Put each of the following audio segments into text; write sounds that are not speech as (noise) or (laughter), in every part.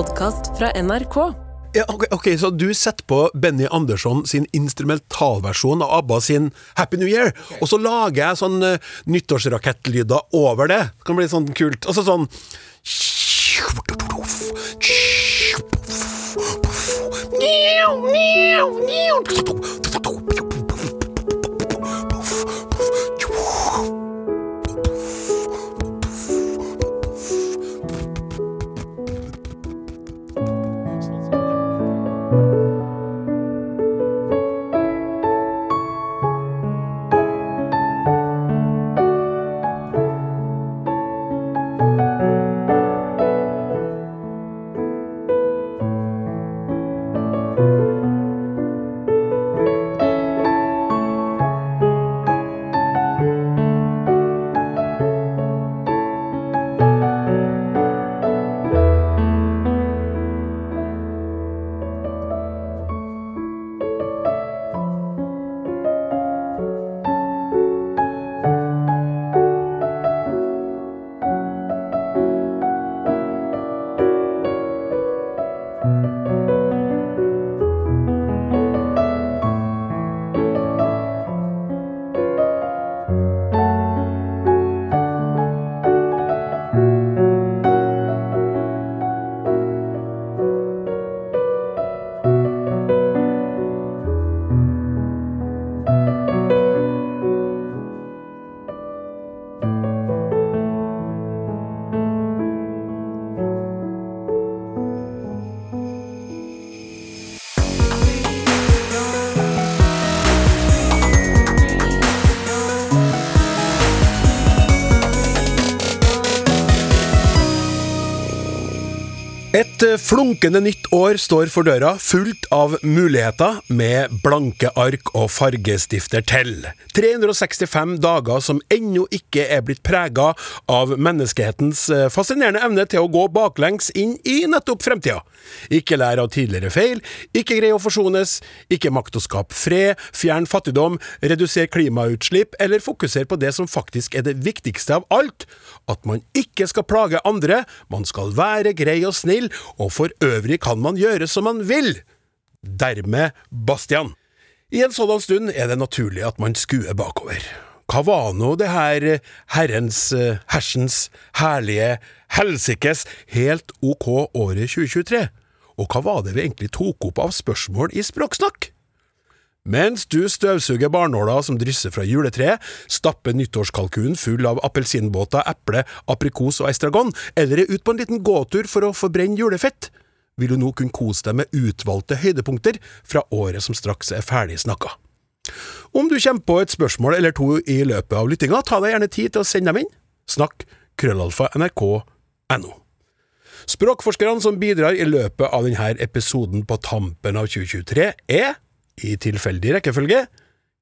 podkast fra NRK. Ja, ok, ok, Så du setter på Benny Andersson sin instrumentalversjon av ABBA sin Happy New Year, og så lager jeg sånn uh, nyttårsrakettlyder over det. Det kan bli sånn kult. Altså sånn Et flunkende nytt år står for døra, fullt av muligheter, med blanke ark og fargestifter til. 365 dager som ennå ikke er blitt prega av menneskehetens eh, fascinerende evne til å gå baklengs inn i nettopp fremtida. Ikke lære av tidligere feil, ikke greie å forsones, ikke makt å skape fred, fjern fattigdom, redusere klimautslipp eller fokusere på det som faktisk er det viktigste av alt, at man ikke skal plage andre, man skal være grei og snill, og for øvrig kan man gjøre som man vil. Dermed Bastian. I en sådan stund er det naturlig at man skuer bakover. Hva var nå det her herrens, eh, hersens, herlige, helsikes, helt ok året 2023? Og hva var det vi egentlig tok opp av spørsmål i Språksnakk? Mens du støvsuger barnåla som drysser fra juletreet, stapper nyttårskalkunen full av appelsinbåter, eple, aprikos og estragon, eller er ute på en liten gåtur for å forbrenne julefett, vil du nå kunne kose deg med utvalgte høydepunkter fra året som straks er ferdig snakka. Om du kommer på et spørsmål eller to i løpet av lyttinga, ta deg gjerne tid til å sende dem inn. Snakk krøllalfa nrk.no. Språkforskerne som bidrar i løpet av denne episoden på tampen av 2023, er i tilfeldig rekkefølge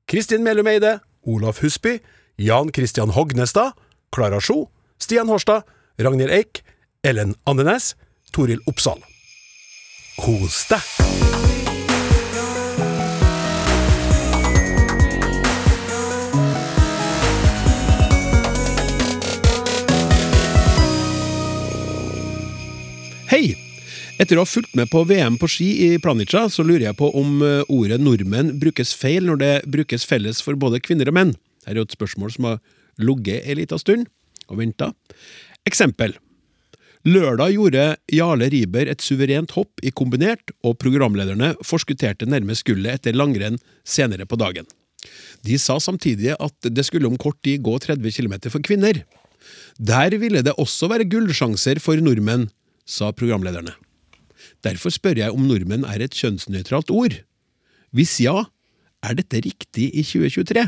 Kristin Melum Eide, Olaf Husby, Jan Christian Hognestad, Klara Sjo, Stian Horstad, Ragnhild Eik, Ellen Andenes, Toril Oppsal. Kos deg! Etter å ha fulgt med på VM på ski i Planica, så lurer jeg på om eh, ordet nordmenn brukes feil når det brukes felles for både kvinner og menn. Her er jo et spørsmål som har ligget en liten stund og venta. Eksempel. Lørdag gjorde Jarle Riiber et suverent hopp i kombinert, og programlederne forskutterte nærmest gullet etter langrenn senere på dagen. De sa samtidig at det skulle om kort tid gå 30 km for kvinner. Der ville det også være gullsjanser for nordmenn, sa programlederne. Derfor spør jeg om nordmenn er et kjønnsnøytralt ord. Hvis ja, er dette riktig i 2023?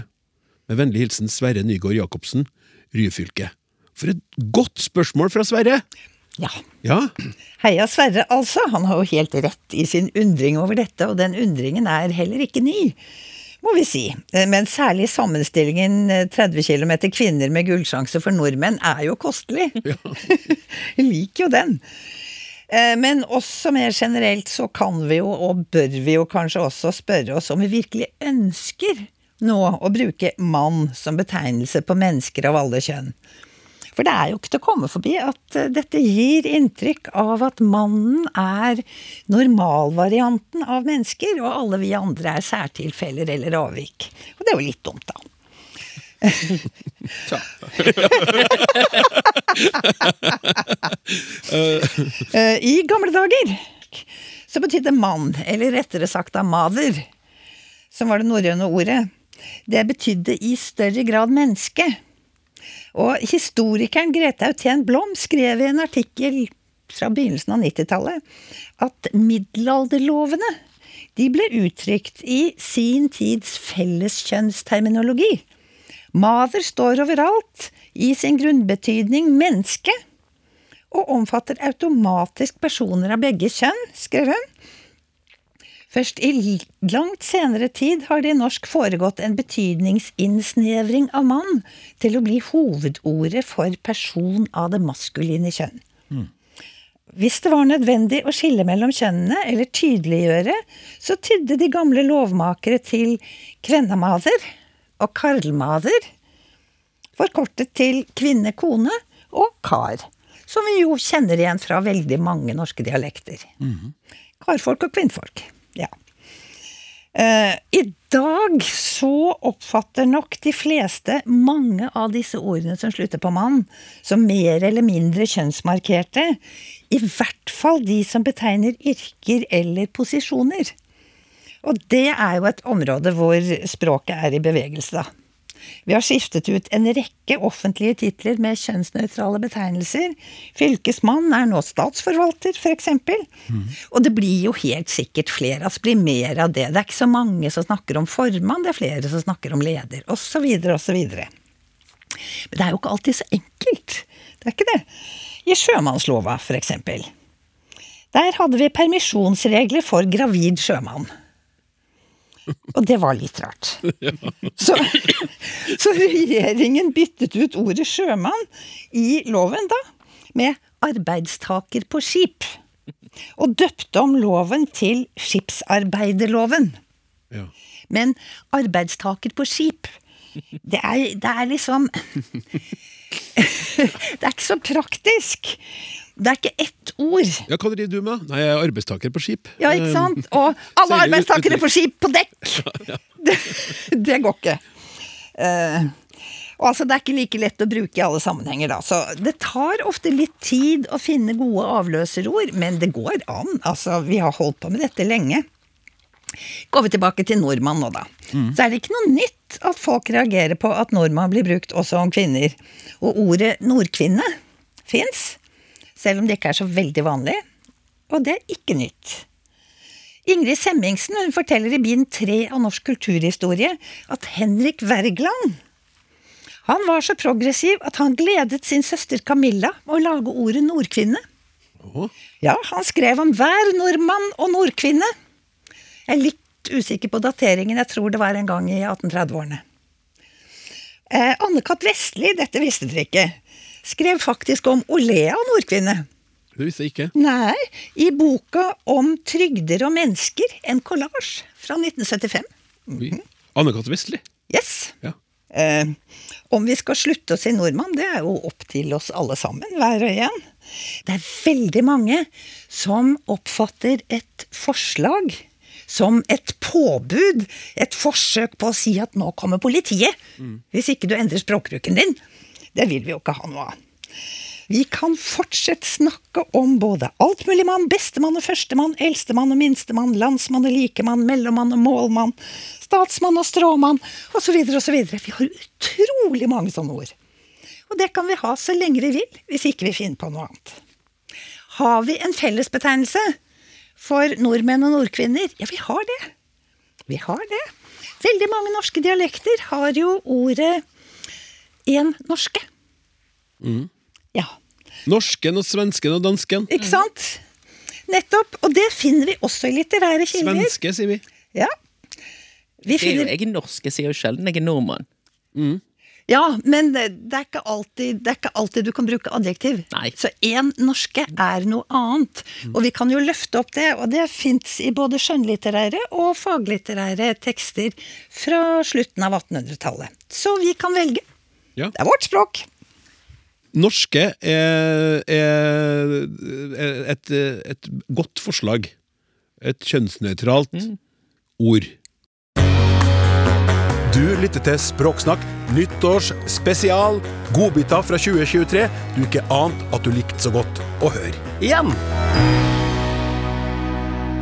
Med vennlig hilsen Sverre Nygaard Jacobsen, Ryfylke. For et godt spørsmål fra Sverre! Ja. Ja, Heia Sverre, altså. Han har jo helt rett i sin undring over dette, og den undringen er heller ikke ny. Må vi si. Men særlig sammenstillingen eh, 30 km kvinner med gullsjanse for nordmenn er jo kostelig. (laughs) Jeg liker jo den. Eh, Men også mer generelt så kan vi jo, og bør vi jo kanskje også spørre oss om vi virkelig ønsker nå å bruke mann som betegnelse på mennesker av alle kjønn. For det er jo ikke til å komme forbi at eh, dette gir inntrykk av at mannen er normalvarianten av mennesker, og alle vi andre er særtilfeller eller avvik. Og det er jo litt dumt, da. (laughs) Eh, I gamle dager så betydde mann, eller rettere sagt da mader, som var det norrøne ordet, det betydde i større grad menneske. Og historikeren Grete Auten Blom skrev i en artikkel fra begynnelsen av 90-tallet at middelalderlovene de ble uttrykt i sin tids felleskjønnsterminologi. Mader står overalt, i sin grunnbetydning menneske, og omfatter automatisk personer av begge kjønn, skrev hun. Først i langt senere tid har det i norsk foregått en betydningsinnsnevring av mann til å bli hovedordet for person av det maskuline kjønn. Mm. Hvis det var nødvendig å skille mellom kjønnene eller tydeliggjøre, så tydde de gamle lovmakere til kvennamader og karlmader, forkortet til kvinne-kone og kar, som vi jo kjenner igjen fra veldig mange norske dialekter. Mm. Karfolk og kvinnfolk. Ja. Uh, I dag så oppfatter nok de fleste mange av disse ordene som slutter på mann, som mer eller mindre kjønnsmarkerte. I hvert fall de som betegner yrker eller posisjoner. Og det er jo et område hvor språket er i bevegelse. Vi har skiftet ut en rekke offentlige titler med kjønnsnøytrale betegnelser. Fylkesmann er nå statsforvalter, f.eks. Mm. Og det blir jo helt sikkert flere, altså blir mer av det. Det er ikke så mange som snakker om formann, det er flere som snakker om leder, osv., osv. Men det er jo ikke alltid så enkelt. Det er ikke det. I sjømannslova, f.eks. Der hadde vi permisjonsregler for gravid sjømann. Og det var litt rart. (laughs) Så, så, regjeringen byttet ut ordet sjømann i loven da, med arbeidstaker på skip. Og døpte om loven til skipsarbeiderloven. Ja. Men arbeidstaker på skip, det er, det er liksom (laughs) Det er ikke så praktisk. Det er ikke ett ord. Ja, Hva driver du med? Nei, Jeg er arbeidstaker på skip. Ja, ikke sant? Eh, Og alle arbeidstakere på skip på dekk! (laughs) Ja, ja. Det, det, går ikke. Uh, og altså, Det er ikke like lett å bruke i alle sammenhenger, da. Så det tar ofte litt tid å finne gode avløserord, men det går an. Altså, Vi har holdt på med dette lenge. Går vi tilbake til nordmann nå, da. Mm. Så er det ikke noe nytt at folk reagerer på at nordmann blir brukt også om kvinner. Og ordet nordkvinne fins selv om det ikke er så veldig vanlig. Og det er ikke nytt. Ingrid Semmingsen hun forteller i bind tre av norsk kulturhistorie at Henrik Wergeland han var så progressiv at han gledet sin søster Camilla med å lage ordet nordkvinne. Oh. Ja, han skrev om hver nordmann og nordkvinne. Jeg er litt usikker på dateringen, jeg tror det var en gang i 1830-årene. Eh, Anne-Kat. Vestli, dette visste dere ikke, skrev faktisk om Olea Nordkvinne. Det visste jeg ikke. Nei, i boka om trygder og mennesker, en kollasj fra 1975. Mm. Anne-Kat. Vestli? Yes. Ja. Eh, om vi skal slutte å si nordmann, det er jo opp til oss alle sammen, hver og en. Det er veldig mange som oppfatter et forslag som et påbud, et forsøk på å si at nå kommer politiet, mm. hvis ikke du endrer språkbruken din. Det vil vi jo ikke ha noe av. Vi kan fortsatt snakke om både altmuligmann, bestemann og førstemann, eldstemann og minstemann, landsmann og likemann, mellommann og målmann, statsmann og stråmann, osv., osv. Vi har utrolig mange sånne ord. Og det kan vi ha så lenge vi vil, hvis ikke vi finner på noe annet. Har vi en fellesbetegnelse for nordmenn og nordkvinner? Ja, vi har det. Vi har det. Veldig mange norske dialekter har jo ordet én norske. Mm. Ja. Norsken og svensken og dansken. Ikke sant? Nettopp. Og det finner vi også i litterære kilder. Svenske, sier vi. Ja. Vi finner... Jeg er norsk, jeg sier jo sjelden jeg er nordmann. Mm. Ja, men det er, ikke alltid, det er ikke alltid du kan bruke adjektiv. Nei. Så én norske er noe annet. Mm. Og vi kan jo løfte opp det, og det fins i både skjønnlitterære og faglitterære tekster fra slutten av 1800-tallet. Så vi kan velge. Ja. Det er vårt språk. Norske er, er et, et, godt forslag. Et kjønnsnøytralt mm. ord. Du lytter til Språksnakk, nyttårsspesial. Godbiter fra 2023 du ikke ante at du likte så godt å høre igjen.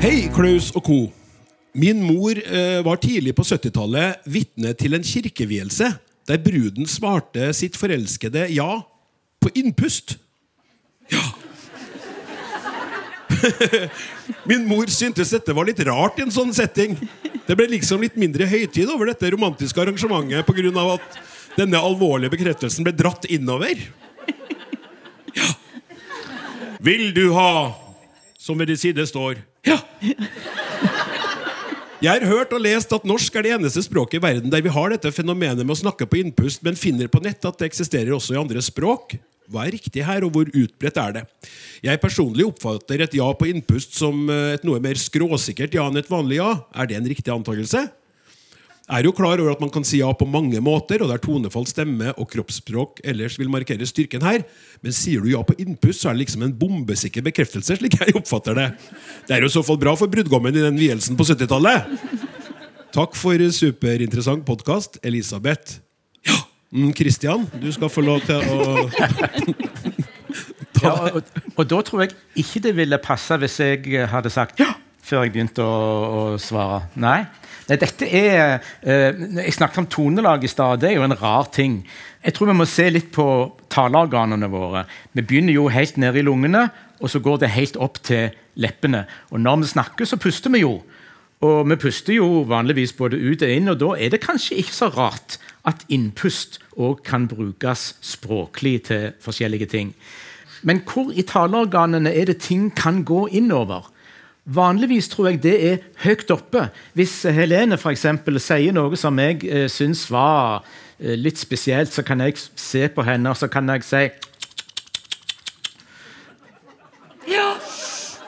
Hei, Klaus og co. Min mor eh, var tidlig på 70-tallet vitne til en kirkevielse der bruden svarte sitt forelskede ja på innpust. Ja. (laughs) Min mor syntes dette var litt rart i en sånn setting. Det ble liksom litt mindre høytid over dette romantiske arrangementet pga. at denne alvorlige bekreftelsen ble dratt innover. Ja. Vil du ha som ved din side står Ja. Jeg har hørt og lest at norsk er det eneste språket i verden der vi har dette fenomenet med å snakke på innpust, men finner på nett at det eksisterer også i andre språk. Hva er riktig her, og hvor utbredt er det? Jeg personlig oppfatter et ja på innpust som eh, et noe mer skråsikkert ja enn et vanlig ja. Er det en riktig antakelse? Er jo klar over at man kan si ja på mange måter, og der tonefall, stemme og kroppsspråk ellers vil markere styrken her. Men sier du ja på innpust, så er det liksom en bombesikker bekreftelse, slik jeg oppfatter det. Det er jo i så fall bra for brudgommen i den vielsen på 70-tallet. Takk for superinteressant podkast, Elisabeth. Ja, mm, Christian, du skal få lov til å (laughs) ja, og, og, da tror jeg ikke det ville passe hvis jeg hadde sagt ja før jeg begynte å, å svare. Nei. Dette er, eh, Jeg snakket om tonelag i stad. Det er jo en rar ting. Jeg tror vi må se litt på taleorganene våre. Vi begynner jo helt nede i lungene, og så går det helt opp til leppene. Og når vi snakker, så puster vi jo. Og vi puster jo vanligvis både ut og inn, og da er det kanskje ikke så rart at innpust òg kan brukes språklig til forskjellige ting. Men hvor i taleorganene er det ting kan gå innover? Vanligvis tror jeg det er høyt oppe. Hvis Helene for eksempel, sier noe som jeg eh, syns var eh, litt spesielt, så kan jeg se på henne og så kan jeg si Ja.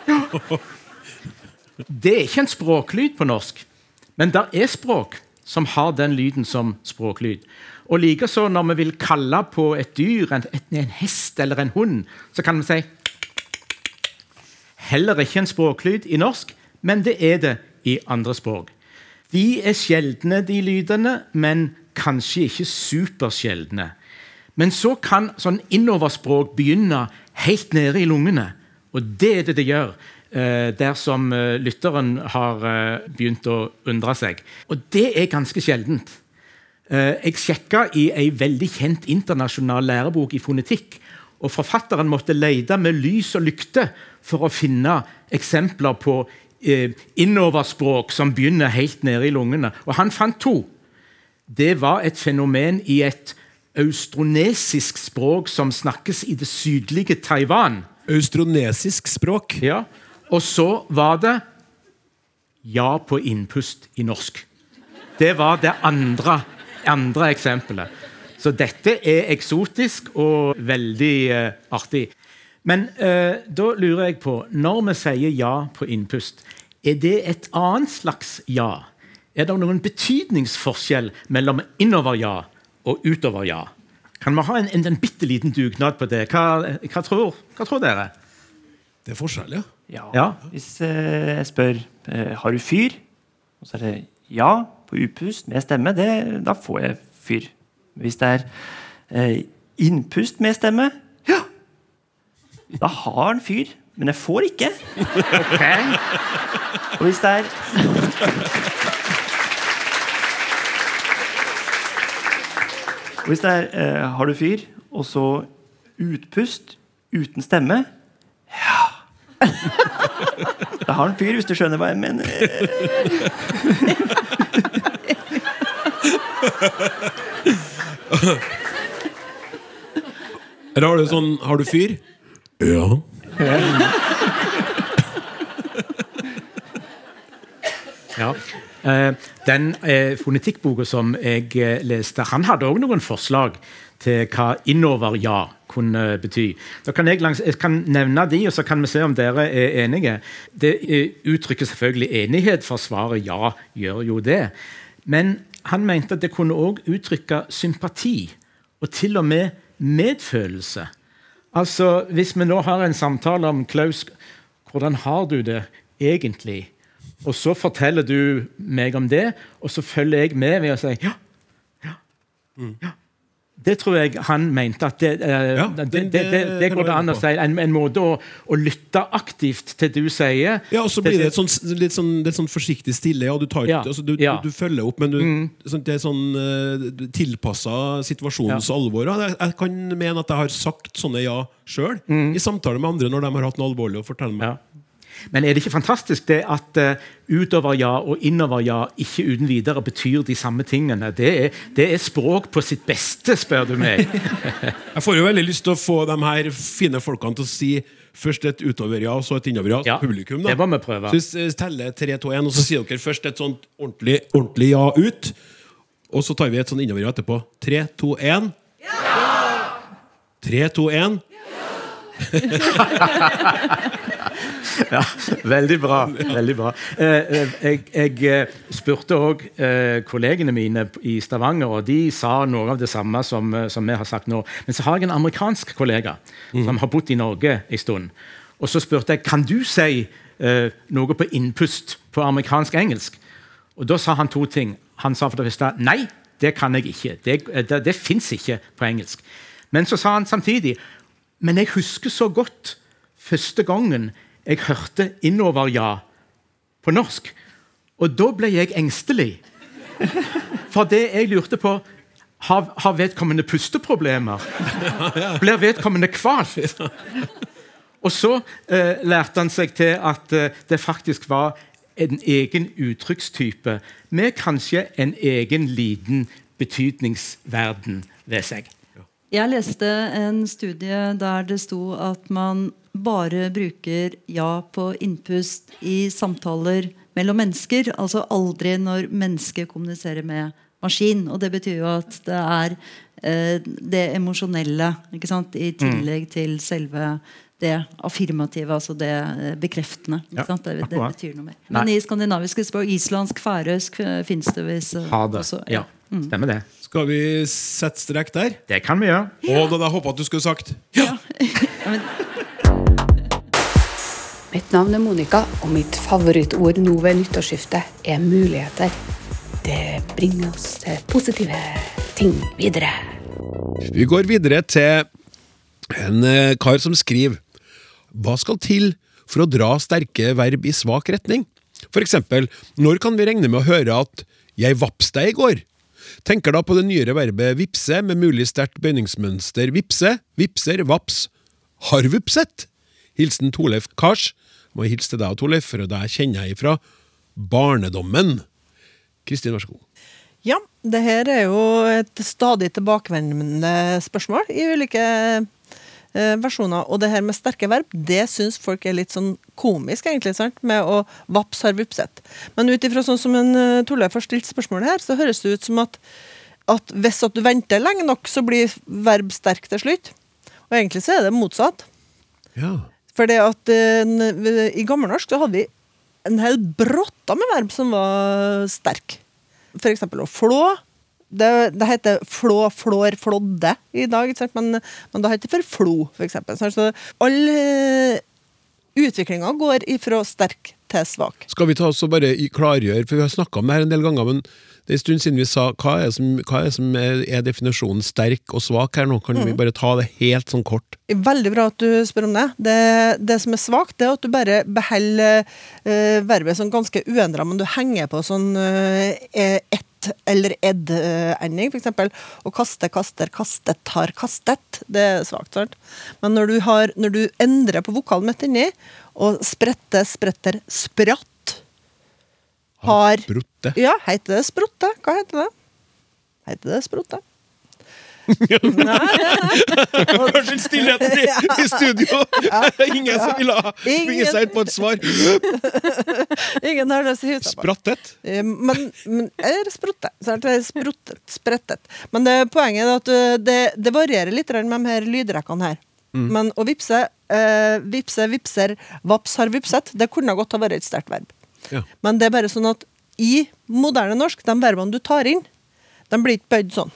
ja. (laughs) Det er ikke en språklyd på norsk, men det er språk som har den lyden som språklyd. Og likeså når vi vil kalle på et dyr, en, en hest eller en hund, så kan vi si heller ikke en språklyd i norsk, men det er det i andre språk. De er sjeldne, de lydene, men kanskje ikke supersjeldne. Men så kan sånn innoverspråk begynne helt nede i lungene. Og det er det det gjør dersom der som eh, lytteren har eh, begynt å undre seg. Og det er ganske sjeldent. Jeg sjekka i ei veldig kjent internasjonal lærebok i fonetikk og forfatteren måtte lete med lys og lykte for å finne eksempler på eh, innoverspråk som begynner helt nede i lungene. Og han fant to. Det var et fenomen i et austronesisk språk som snakkes i det sydlige Taiwan. Austronesisk språk? Ja. Og så var det ja på innpust i norsk. Det var det andre, andre eksempelet. Så dette er eksotisk og veldig uh, artig. Men uh, da lurer jeg på, når vi sier ja på innpust, er det et annet slags ja? Er det noen betydningsforskjell mellom innover-ja og utover-ja? Kan vi ha en, en, en bitte liten dugnad på det? Hva, hva, tror, hva tror, dere? Det er forskjell, ja. ja. ja hvis uh, jeg spør har du fyr, og så er det ja på upust med stemme, det, da får jeg fyr. Hvis det er eh, innpust med stemme, ja, da har han fyr. Men jeg får ikke. Okay. Og hvis det er hvis det er eh, Har du fyr? Og så utpust uten stemme. Ja. Da har han fyr, hvis du skjønner hva jeg mener. (laughs) Eller har du sånn Har du fyr? Ja. ja. Eh, den eh, fonetikkboka som jeg eh, leste, han hadde òg noen forslag til hva innover-ja kunne bety. Da kan jeg, langs, jeg kan nevne de, og så kan vi se om dere er enige. Det eh, uttrykker selvfølgelig enighet, for svaret ja gjør jo det. Men han mente at det kunne også uttrykke sympati, og til og med medfølelse. Altså, Hvis vi nå har en samtale om Klaus, hvordan har du det egentlig? Og så forteller du meg om det, og så følger jeg med ved å si ja. ja, ja. Det tror jeg han mente. at Det, eh, Ja, det, det- det, det, går det an å si. En, en måte å, å lytte aktivt til du sier. Ja, og så blir det et sånn, litt, sånn, litt sånn forsiktig stille. Ja, du, tar, Ja, altså, du, ja. du, du følger opp, men du, sånn, det er sånn uh, tilpassa situasjonens alvor. Jeg, jeg kan mene at jeg har sagt sånne ja sjøl i samtale med andre når de har hatt noe alvorlig å fortelle meg. Men er det ikke fantastisk det at eh, utover ja og innover ja ikke uten videre betyr de samme tingene? Det er, det er språk på sitt beste, spør du meg. (laughs) Jeg får jo veldig lyst til å få de her fine folkene til å si først et utover-ja og så et innover-ja. Ja, publikum, da. det må vi prøve. Så vi teller 3, 2, 1, og så sier dere først et sånt ordentlig, ordentlig ja ut. Og så tar vi et sånn innover-ja etterpå. 3, 2, 1. Ja! 3, 2, 1. Ja, (laughs) (laughs) (laughs) veldig bra. veldig bra. Eh, eh, jeg jeg eh, spurte òg kollegene mine i Stavanger, og de sa noe av det samme som, som vi har sagt nå. Men så har jeg en amerikansk kollega som har bodd i Norge en stund. Og så spurte jeg kan du si noe på innpust på amerikansk-engelsk. Og Da sa han to ting. Han sa for det første nei, det kan jeg ikke. Det, det, det fins ikke på engelsk. Men så sa han samtidig men jeg husker så godt første gangen jeg hørte innover-ja på norsk. Og da ble jeg engstelig. For det jeg lurte på Har, har vedkommende pusteproblemer? Blir vedkommende kvalt? Og så eh, lærte han seg til at eh, det faktisk var en egen uttrykkstype med kanskje en egen liten betydningsverden ved seg. Jeg leste en studie der det sto at man bare bruker ja på innpust i samtaler mellom mennesker. Altså aldri når mennesker kommuniserer med maskin. Og det betyr jo at det er eh, det emosjonelle i tillegg til selve det affirmative, altså det eh, bekreftende. Ja? Det, det betyr noe mer. Men Nei. i skandinaviske språk, islandsk, færøysk, finnes fins det visst eh, også. Ja, stemmer det. Skal vi sette strek der? Det kan vi gjøre. Og da hadde jeg håpa at du skulle sagt ja! Mitt navn er Monica, og mitt favorittord nå ved nyttårsskiftet er muligheter. Det bringer oss til positive ting videre. Vi går videre til en eh, kar som skriver Hva skal til for å dra sterke verb i svak retning? For eksempel, når kan vi regne med å høre at 'jeg vaps deg i går'? Tenker da på det nyere verbet vipse med mulig sterkt bøyningsmønster vipse, vipser, vaps. Har vupset? Hilsen Torleif Kars. Må jeg hilse til deg, Torleif, for det kjenner jeg ifra barnedommen. Kristin, vær så god. Ja, det her er jo et stadig tilbakevendende spørsmål i ulike versjoner. Og det her med sterke verb, det syns folk er litt sånn komisk, egentlig, sant? med å vaps har vupset. Men ut ifra sånn som en uh, Torleif har stilt spørsmålet her, så høres det ut som at, at hvis at du venter lenge nok, så blir verb sterk til slutt. Og egentlig så er det motsatt. Ja. For det at uh, i gammelnorsk så hadde vi en hel brotta med verb som var sterk. For eksempel å flå. Det, det heter flå, flår, flådde i dag? Men, men det heter for flo, eksempel. Så all uh, utviklinga går ifra sterk til svak. Skal vi ta oss og bare klargjøre, for vi har snakka om det her en del ganger, men det er en stund siden vi sa hva er, som, hva er, som er, definisjonen sterk og svak her nå? Kan vi bare ta det helt sånn kort? Veldig bra at du spør om det. Det, det som er svakt, det er at du bare beholder uh, verbet sånn ganske uendra, men du henger på sånn uh, ett eller ed-ending, for eksempel. Å kaste, kaster, kastet, har kastet. Det er svakt, sant? Men når du, har, når du endrer på vokalen midt inni, og sprette, spretter, spratt Har Brotte. Ja, heter det sprotte? Hva heter det? Heter det sprotte? (laughs) Hørte den stillheten i, i studio! Ingen som ville ha seg seg på et svar. Ingen har lyst til å. Sprattet. Eh, Men, men eller sprottet. Så det spruttet, sprettet. Men det, poenget er at uh, det, det varierer litt med de her lydrekkene her. Men å vipse, eh, vipse, vipser, vaps har vipset, det kunne godt ha vært et sterkt verb. Ja. Men det er bare sånn at i moderne norsk, de verbene du tar inn, de blir ikke bøyd sånn.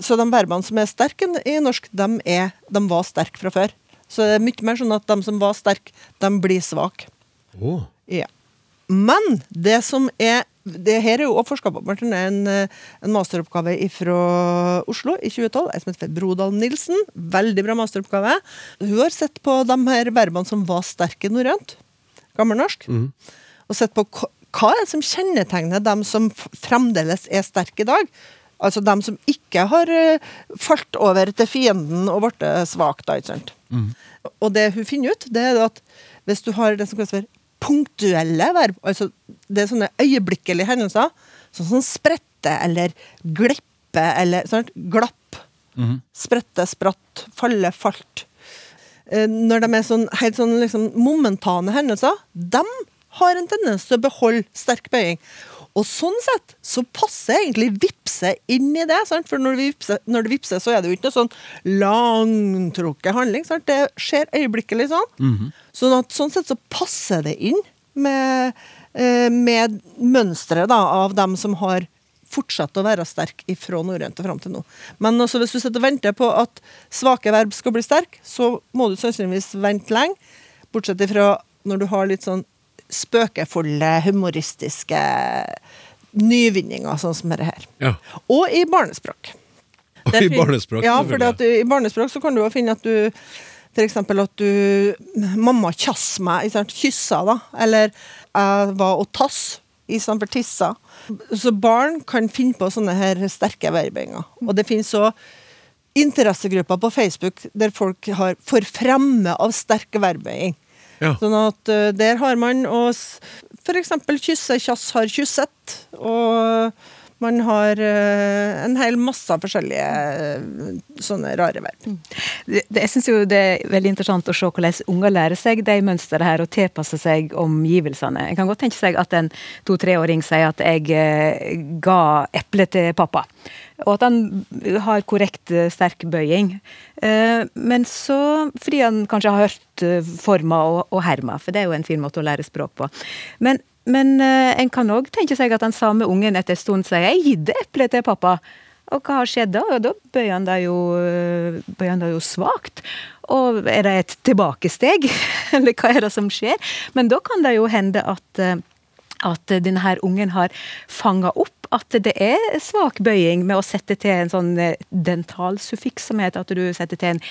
Så de verbene som er sterke i norsk, de, er, de var sterke fra før. Så det er mye mer sånn at de som var sterke, de blir svake. Oh. Ja. Men det som er det her er jo også forska på. Martin, en, eh, en masteroppgave fra Oslo i 2012. Ei som heter Brodal Nilsen. Veldig bra masteroppgave. Hun har sett på de her verbene som var sterke i norrønt, gammelnorsk, og sett på hva er det som kjennetegner dem som fremdeles er sterke i dag. Altså dem som ikke har eh, falt over til fienden og blitt svak. da, ikke sant? Og det hun finner ut, det er at hvis du har det som kalles for punktuelle verb, altså det er sånne øyeblikkelige hendelser, sånn som sprette eller glippe eller sånn, glapp, sprette, spratt, falle, falt. Eh, Når de er sånn, helt sånn liksom momentane hendelser, de har en tendens til å beholde sterk bøying. Og sånn sett så passer egentlig vipse inn i det. Sant? For når, vi vipser, når det vipser, så er det jo ikke noe sånn langtrukket handling. Sant? Det skjer øyeblikkelig sånn. Sånn at sånn sett så passer det inn med, eh, med mønsteret av dem som har fortsatt å være sterk fra norrønt og fram til nå. Men også hvis du sitter og venter på at svake verb skal bli sterke, så må du sannsynligvis vente lenge. Bortsett ifra når du har litt sånn spøkefulle, humoristiske nyvinninger, sånn som dette her. Ja. Og i barnespråk. (laughs) Og i barnespråk, Ja, for du, i barnespråk så kan du jo finne at du eksempel at du Mamma kjass meg, kyssa, da. Eller jeg var og tass istedenfor tissa. Så barn kan finne på sånne her sterke verbinger. Og det finnes òg interessegrupper på Facebook der folk har for fremme av sterke verbeiing. Ja. Sånn at eh, der har man å F.eks. kysse, kjass har kysset. Og man har eh, en hel masse forskjellige eh, sånne rare verb. Det, det, jeg synes jo det er veldig interessant å se hvordan unger lærer seg de mønstrene her og tilpasser seg omgivelsene. En kan godt tenke seg at en to-treåring sier at jeg eh, ga eplet til pappa. Og at han har korrekt sterk bøying. Men så, fordi han kanskje har hørt forma og, og herma, for det er jo en fin måte å lære språk på. Men, men eh, en kan òg tenke seg at den samme ungen etter en stund sier 'jeg gidde eplet til pappa'. Og hva har skjedd da? Og da bøyer han det jo, bøyer jo svakt. Og er det et tilbakesteg? (laughs) Eller hva er det som skjer? Men da kan det jo hende at, eh, at denne ungen har fanga opp at det er svak bøying med å sette til en sånn eh, dentalsuffiks, som heter at du setter til en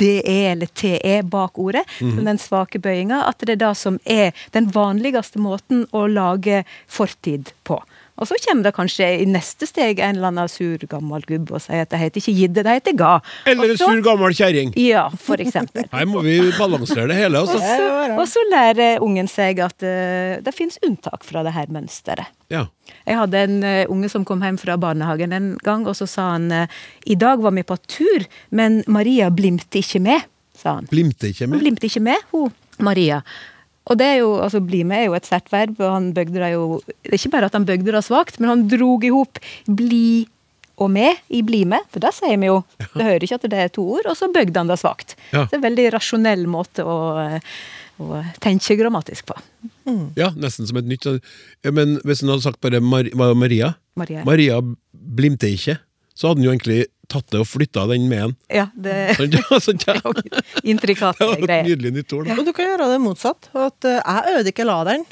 DE eller TE bak ordet. som Den svake bøyinga. At det er det som er den vanligste måten å lage fortid på. Og så kommer det kanskje i neste steg en eller annen sur gammel gubbe og sier at det heter ikke gidde, det heter ga. Eller en så- sur gammel kjæring. Ja, for eksempel. Her må vi balansere det hele. Og Altså. så, og så lærer ungen seg at uh, det finnes unntak fra det her mønsteret. Ja. Jeg hadde en uh, unge som kom hjem fra barnehagen en gang, og så sa han eh, i dag var vi på tur, men Maria blimte ikke med, sa han. Blimte ikke Hun med. blimte ikke med, hun Maria. Og det er jo, altså Bli med er jo et sterkt verb, og han bøgde det jo Det er ikke bare at han bøgde det svakt, men han drog i hop bli og med i bli med, for det sier vi jo. Det hører ikke at det er to ord, og så bøgde han det svakt. Ja. Det er en veldig rasjonell måte å, å tenke grammatisk på. Ja, nesten som et nytt ja, Men hvis han hadde sagt bare Mar Maria Maria. Maria blimter ikke, så hadde han jo egentlig tatt det og flytta den med en. Ja, det (laughs) Sånn, ja, sånn, ja. (laughs) (laughs) greie. Det var et greier. nydelig nytt ord. Ja. Og du kan gjøre det motsatt. At eh, jeg øde ikke laderen.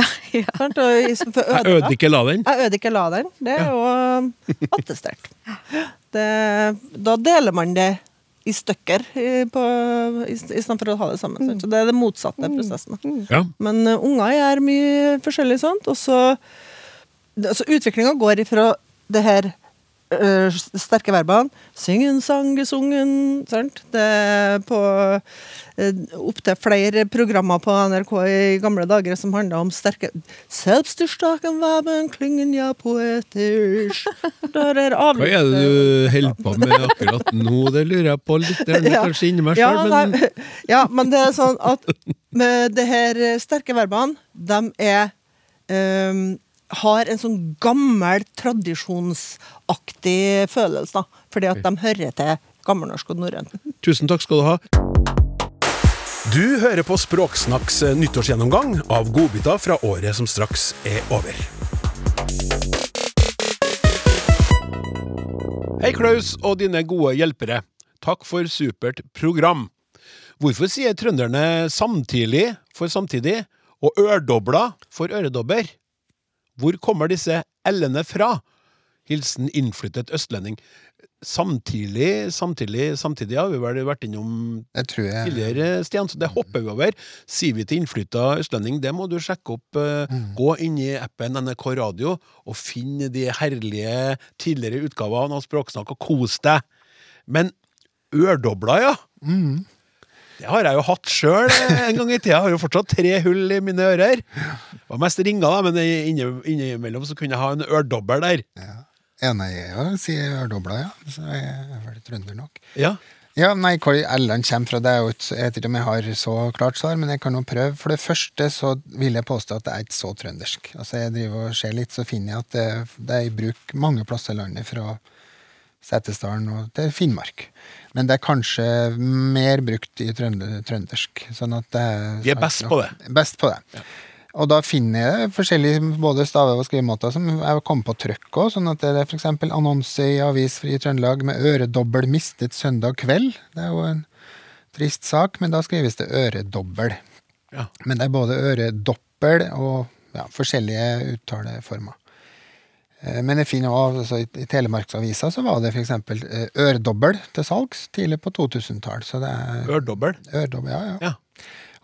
Ja, Ja. Jeg øvde ikke laderen? Jeg øde ikke laderen. Det er jo eh, attestert. Det, da deler man det i stykker i, i, i stedet for å ha det sammen. Så det er det motsatte prosessen. Ja. Men uh, unger gjør mye forskjellig sånt. Og så altså, Utviklinga går ifra det her sterke verbene. Syngen, sang, sungen. Sant? Det er på uh, opptil flere programmer på NRK i gamle dager som handla om sterke Selbststaken waben klingen ja poetisch. Hva er det du holder på med akkurat nå? Det lurer jeg på litt. Det Ja. kanskje inni meg ja, sjøl, men nei, (laughs) ja, men det er sånn at med det her eh, sterke verbene, de er ehm, har en sånn gammel, tradisjonsaktig følelse, da. Fordi at de hører til gammelnorsk og norrønt. tusen takk skal du ha. Du hører på Språksnakks eh, nyttårsgjennomgang av godbiter fra året som straks er over. Hei, Klaus og dine gode hjelpere. Takk for supert program. Hvorfor sier trønderne samtidig for samtidig og ørdobla for øredobber? Hvor kommer disse l-ene fra? Hilsen innflyttet østlending. Samtidig, samtidig, samtidig har vi vel vært innom jeg jeg. tidligere, Stian, så det hopper vi over. Sier vi til innflytta østlending, det må du sjekke opp. eh, Mm. Gå inn i appen NRK Radio og finn de herlige tidligere utgavene av Språksnakk og kos deg. Men ørdobler, ja. Mm. Det har jeg jo hatt sjøl en gang i tida. Jeg har jo fortsatt tre hull i mine ører. Det var mest ringer, da, men inni- innimellom så kunne jeg ha en ørdobbel der. Ja. i sier si ørdobla, ja. Så jeg er vel trønder nok. Ja. Ja, nei, hvor L-en kommer fra, det er jo ikke, jeg vet ikke om jeg har så klart svar, men jeg kan jo prøve. For det første så vil jeg påstå at det er ikke så trøndersk. Altså Jeg driver og ser litt, så finner jeg at det, det er i bruk mange plasser i landet, fra Setesdalen og til Finnmark. Men det er kanskje mer brukt i trønder, trøndersk. Sånn at det er Vi er best på det. Best på det. Og da finner jeg forskjellige både stave- og skrivemåter som jeg kom på trøkk òg. Sånn at det er f.eks. annonse i Avis i Trøndelag med 'øredobbel mistet søndag kveld'. Det er jo en trist sak, men da skrives det 'øredobbel'. Ja. Men det er både øredoppel og ja, forskjellige uttaleformer. Eh, Men jeg finner også, altså, i- Telemarksavisa så var det f.eks. øredobbel til salgs tidlig på 2000-tall. Ørdobbel? Ørdobbel. Ja, ja. Ja.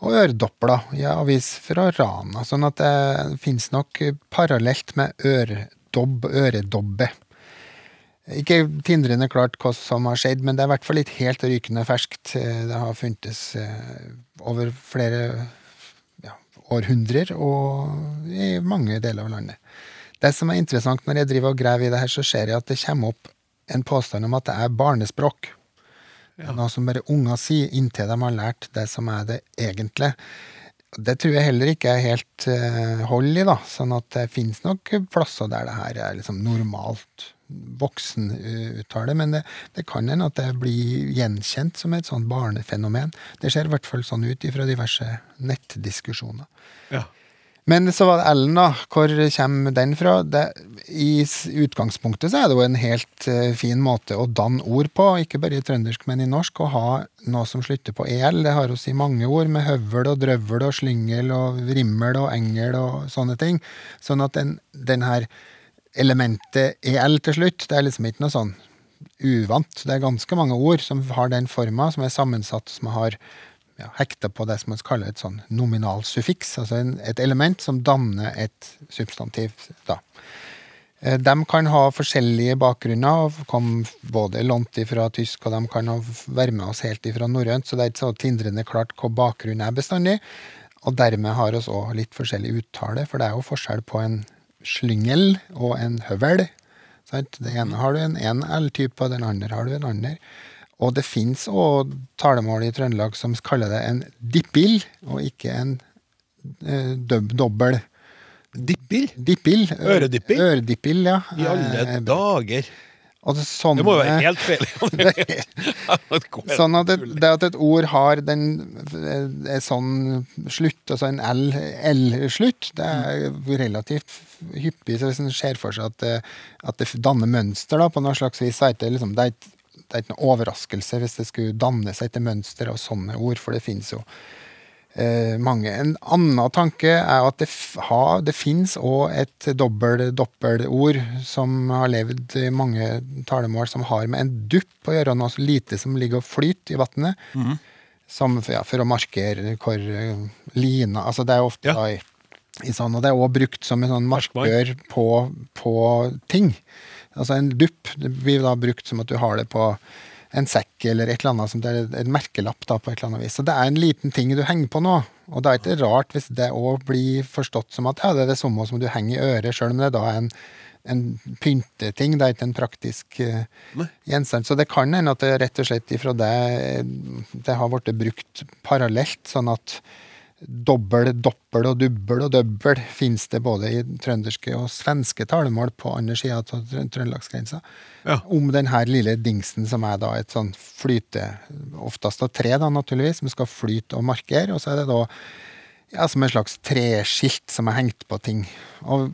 Og øredoppler i avis fra Rana. Sånn at det fins nok parallelt med øredobb, øredobbe. Ikke tindrende klart hva som har skjedd, men det er i hvert fall ikke helt rykende ferskt. Eh, Det har funtes eh, over flere ja, århundrer og i mange deler av landet. Det som er interessant når jeg driver og graver i det her, så ser jeg at det kommer opp en påstand om at det er barnespråk. Noe som bare unger sier inntil de har lært det som er det egentlige. Det tror jeg heller ikke er helt uh, hold i, da. Sånn at det finnes nok plasser der det her er liksom normalt voksenuttale, men det, det kan hende at det blir gjenkjent som et sånt barnefenomen. Det ser i hvert fall sånn ut ifra diverse nettdiskusjoner. Ja. Men så var det Ellen, da. Hvor kommer den fra? Det, I utgangspunktet så er det jo en helt eh, fin måte å danne ord på, ikke bare i trøndersk, men i norsk, å ha noe som slutter på el. Det har vi i mange ord, med høvel og drøvel og slyngel og rimmel og engel og sånne ting. Sånn at den, den her elementet el til slutt, det er liksom ikke noe sånn uvant. Det er ganske mange ord som har den forma, som er sammensatt, som har ja, hekta på det som man kaller et sånn nominal suffiks, altså en, et element som danner et substantiv. da. Eh, De kan ha forskjellige bakgrunner, og kom både lånt ifra tysk, og de kan være med oss helt ifra norrønt, så det er ikke så tindrende klart hva bakgrunnen er bestandig. Og dermed har oss òg litt forskjellig uttale, for det er jo forskjell på en slyngel og en høvel. Sant? Det ene har du en én L-type, og den andre har du en andre. Og det fins òg talemål i Trøndelag som kaller det en dippill, og ikke en eh, dobbel. Dippill? Dippill. Øredippil, ja. I alle Eh, dager. Det, sånn, Det må jo være helt feil. (laughs) (laughs) Sånn at det, det at et ord har den eh, er sånn slutt, altså en L-slutt, det er relativt hyppig. Så hvis en ser for seg at det, at det danner mønster da, på noe slags vis, så er det, liksom, det, er ikke, det er ikke noe overraskelse hvis det skulle danne seg et mønster av sånne ord, for det finnes jo eh, mange. En annen tanke er at det, ha, det fins òg et dobbel-doppelord som har levd i mange talemål, som har med en dupp å gjøre, noe så lite som ligger og flyter i vannet. Som, ja, for å markere hvor eh, lina Altså, det er ofte da i, i sånn, og det er òg brukt som en sånn markør på, på ting. Altså en dupp det blir da brukt som at du har det på en sekk eller et eller annet som det er en merkelapp da på et eller annet vis. Så det er en liten ting du henger på nå. Og det er ikke rart hvis det òg blir forstått som at ja, det er det samme som du henger i øret, sjøl om det da er en, en pynteting, det er ikke en praktisk uh, gjenstand. Så det kan hende at det rett og slett ifra det det har blitt brukt parallelt, sånn at dobbel, doppel og dubbel og døbbel finnes det både i trønderske og svenske talemål på andre sida av trøndelagsgrensa. Ja. Om denne lille dingsen som er da et sånn flyte, oftest av tre, da naturligvis, som skal flyte og markere. Og så er det da ja, som en slags treskilt som er hengt på ting. Og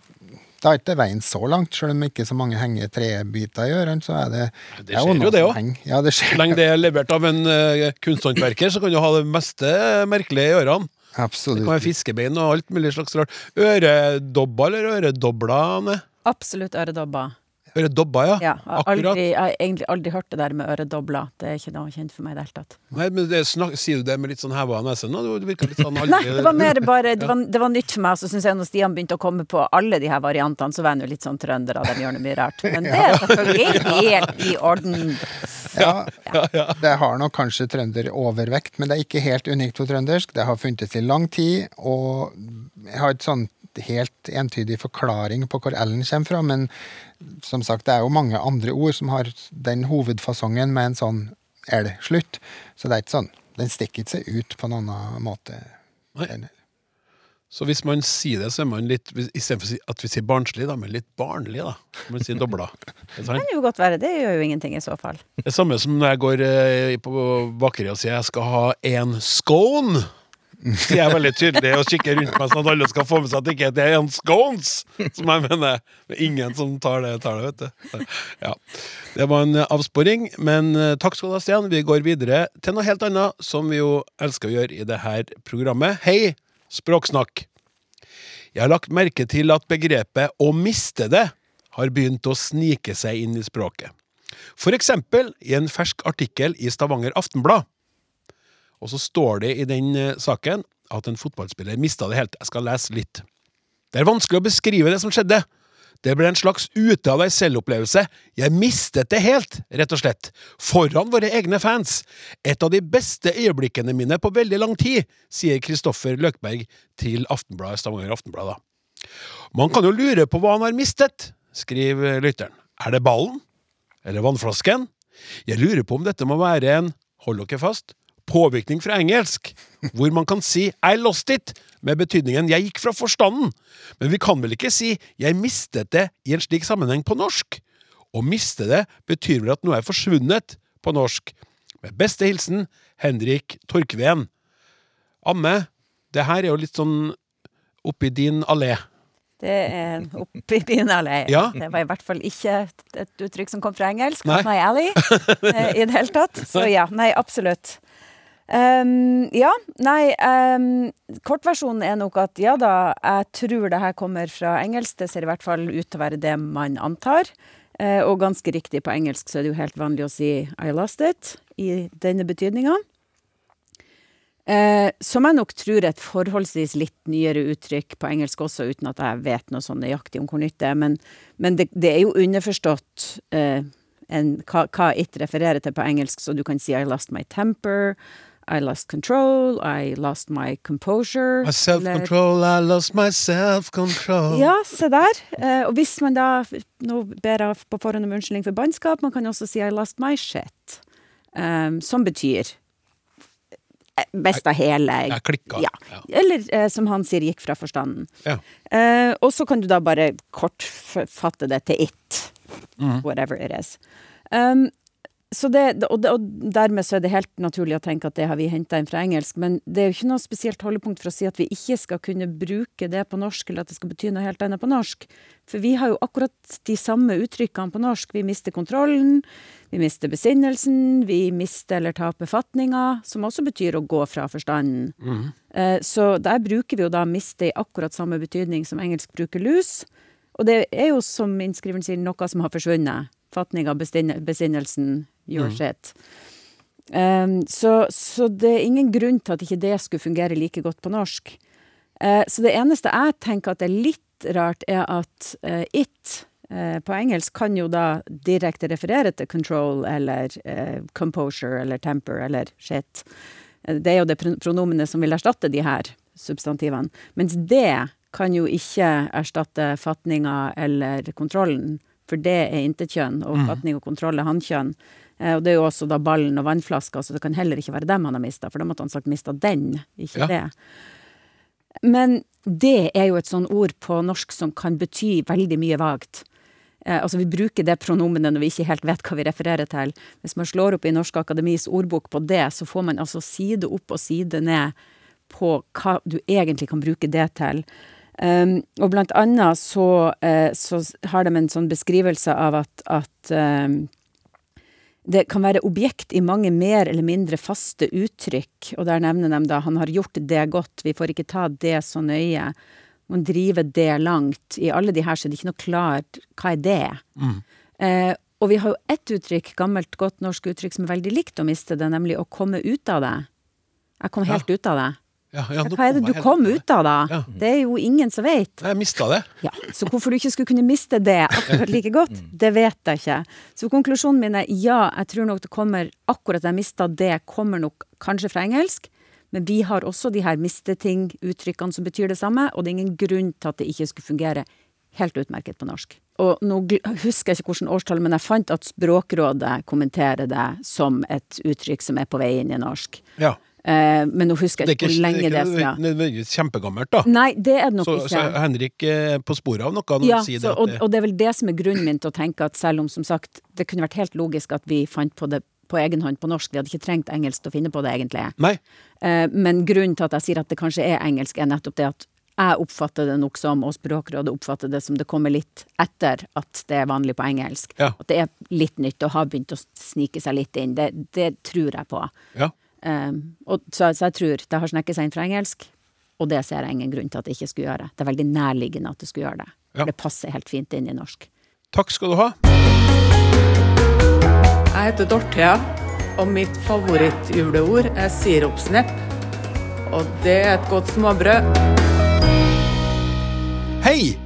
Da er ikke veien så langt, selv om ikke så mange henger trebiter i ørene. så er det Det skjer jo det òg. Ja, det skjer. Så lenge det er levert av en uh, kunsthåndverker, så kan du ha det meste merkelige i ørene. Absolutt. Det kan være fiskebein og alt mulig slags rart. Øredobber eller øredobler, Absolutt øredobber. Øredobba, ja. Ja, jeg, aldri, jeg har egentlig aldri hørt det der med øredobla. Det er ikke noe kjent for meg i det hele tatt. Nei, men det snak, Sier du det med litt sånn heva nese nå? Det virker litt sånn (laughs) aldri Nei, det var mer bare Det var, det var nytt for meg. Så syns jeg når Stian begynte å komme på alle de her variantene, så var jeg jo litt sånn trønder, av de gjør noe mye rart. Men (laughs) det er selvfølgelig helt i orden. Ja, det har nok kanskje trønder overvekt, men det er ikke helt unikt for trøndersk. Det har funtes i lang tid, og jeg har et sånt helt entydig forklaring på hvor L-en kommer fra, men som sagt, det er jo mange andre ord som har den hovedfasongen med en sånn L-slutt, så det er ikke sånn. Den stikker ikke seg ut på en annen måte. Nei. Så hvis man sier det, så er man litt Istedenfor at vi sier barnslig, da, men litt barnlig, da. Man sier dobla. Det? Kan jo godt være. Det gjør jo ingenting i så fall. Det samme som når jeg går eh, på bakeriet og sier jeg skal ha en scone. Sier jeg veldig tydelig og kikker rundt meg sånn at alle skal få med seg at det ikke er en scones, som jeg mener. Er ingen som tar det, tar det, vet du. Ja. Det var en avsporing, men eh, takk skal du ha, Stian. Vi går videre til noe helt annet, som vi jo elsker å gjøre i det her programmet. Hei, Språksnakk! Jeg har lagt merke til at begrepet 'å miste det' har begynt å snike seg inn i språket. For eksempel i en fersk artikkel i Stavanger Aftenblad. Og så står det i den eh, saken at en fotballspiller mista det helt. Jeg skal lese litt. Det er vanskelig å beskrive det som skjedde. Det ble en slags ute av deg selv-opplevelse. Jeg mistet det helt, rett og slett. Foran våre egne fans. Et av de beste øyeblikkene mine på veldig lang tid, sier Kristoffer Løkberg til Aftenbladet, Stavanger Aftenblad. da. Man kan jo lure på hva han har mistet, skriver lytteren. Er det ballen? Eller vannflasken? Jeg lurer på om dette må være en, hold dere fast, påvirkning fra engelsk, hvor man kan si I lost it, med betydningen jeg gikk fra forstanden. Men vi kan vel ikke si jeg mistet det i en slik sammenheng på norsk? Å miste det betyr vel at noe er forsvunnet på norsk. Med beste hilsen Henrik Torkveen. Amme, det her er jo litt sånn oppi din allé. Det er oppi din allé. Ja. Det var i hvert fall ikke et, uttrykk som kom fra engelsk. Nei. My alley eh, i det hele tatt. (laughs) Så ja, nei, absolutt. Ehm, ja, nei ehm, Kortversjonen er nok at ja da, jeg tror det her kommer fra engelsk. Det ser i hvert fall ut til å være det man antar. Eh, og ganske riktig, på engelsk så er det jo helt vanlig å si I lost it, i denne betydninga. Eh, som jeg nok tror er et forholdsvis litt nyere uttrykk på engelsk også, uten at jeg vet noe sånn nøyaktig om hvor nytt det er. Men, men det, det er jo underforstått eh, en, hva, hva it refererer til på engelsk, så du kan si I lost my temper, I lost control, I lost my composure. My self-control, I lost my self-control. Ja, se der. Eh, og hvis man da Nå ber jeg på forhånd om unnskyldning for bannskap. Man kan også si I lost my shit. Um, som betyr eh, av hele Jeg klikka. Ja. Eller eh, som han sier, gikk fra forstanden. Ja. Eh, og så kan du da bare kortfatte det til it. Mm. Whatever it is. Um, det, og, og dermed så er det helt naturlig å tenke at det har vi henta inn fra engelsk, men det er jo ikke noe spesielt holdepunkt for å si at vi ikke skal kunne bruke det på norsk, eller at det skal bety noe helt annet på norsk. For vi har jo akkurat de samme uttrykkene på norsk. Vi mister kontrollen, vi mister besinnelsen, vi mister eller taper fatninga, som også betyr å gå fra forstanden. Eh, Så der bruker vi jo da miste i akkurat samme betydning som engelsk bruker lus. Og det er jo, som innskriveren sier, noe som har forsvunnet. Fatninga, bestin- besinnelsen, mm. shit. Um, så, så det er ingen grunn til at ikke det skulle fungere like godt på norsk. Uh, så det eneste jeg tenker at er litt rart, er at uh, it eh, på engelsk kan jo da direkte referere til control eller eh, composure eller temper eller shit. Det er jo det pro- pronomenet som vil erstatte de her substantivene. Mens det kan jo ikke erstatte fatninga eller kontrollen, for det er intetkjønn, og fatning og kontroll er hannkjønn. Eh, Og det er jo også da ballen og vannflaska, så det kan heller ikke være dem han har mista, for da måtte han sagt mista den, ikke Ja. det. Men det er jo et sånn ord på norsk som kan bety veldig mye vagt. Eh, altså Vi bruker det pronomenet når vi ikke helt vet hva vi refererer til. Hvis man slår opp i Norsk Akademis ordbok på det, så får man altså side opp og side ned på hva du egentlig kan bruke det til. Um, og blant annet så, uh, så, har de en sånn beskrivelse av at, at um, det kan være objekt i mange mer eller mindre faste uttrykk, og der nevner de da han har gjort det godt, vi får ikke ta det så nøye. Man driver det langt. I alle de her så er det ikke noe klart hva er det. Mm. Eh, og vi har jo ett uttrykk, gammelt, godt norsk uttrykk som er veldig likt å miste det, nemlig å komme ut av det. Jeg kom helt ja. ut av det. Ja, ja, Hva er det du kom ut av, da? Ja. Det er jo ingen som vet. Jeg mista det. Ja, Så hvorfor du ikke skulle kunne miste det akkurat like godt, (laughs) mm. det vet jeg ikke. Så konklusjonen min er ja, jeg tror nok det kommer akkurat jeg mista det, kommer nok kanskje fra engelsk. Men vi har også de her misteting-uttrykkene som betyr det samme, og det er ingen grunn til at det ikke skulle fungere helt utmerket på norsk. Og nå husker jeg ikke hvilket årstall, men jeg fant at Språkrådet kommenterer det som et uttrykk som er på vei inn i norsk. Ja. Eh, men nå husker jeg ikke hvor lenge det er Det er ikke nødvendigvis kjempegammelt, da. Nei, det er det nok så, ikke. Så Henrik er på sporet av noe når ja, sier så, det. Og, og det er vel det som er grunnen min til å tenke at selv om som sagt det kunne vært helt logisk at vi fant på det på egen hånd på norsk. Vi hadde ikke trengt engelsk til å finne på det, egentlig. Nei. Eh, men grunnen til at jeg sier at det kanskje er engelsk, er nettopp det at jeg oppfatter det nok som, og Språkrådet oppfatter det som det kommer litt etter at det er vanlig på engelsk. Ja. At det er litt nytt og har begynt å snike seg litt inn. Det, det tror jeg på. Ja. Um, og, så, så, jeg tror det har snekket seg inn fra engelsk, og det ser jeg ingen grunn til at det ikke skulle gjøre. Det er veldig nærliggende at det skulle gjøre det. Ja. Det passer helt fint inn i norsk. Takk skal du ha. Jeg heter Dorthea, og mitt favorittjuleord er sirupsnepp. Og det er et godt småbrød. Hei!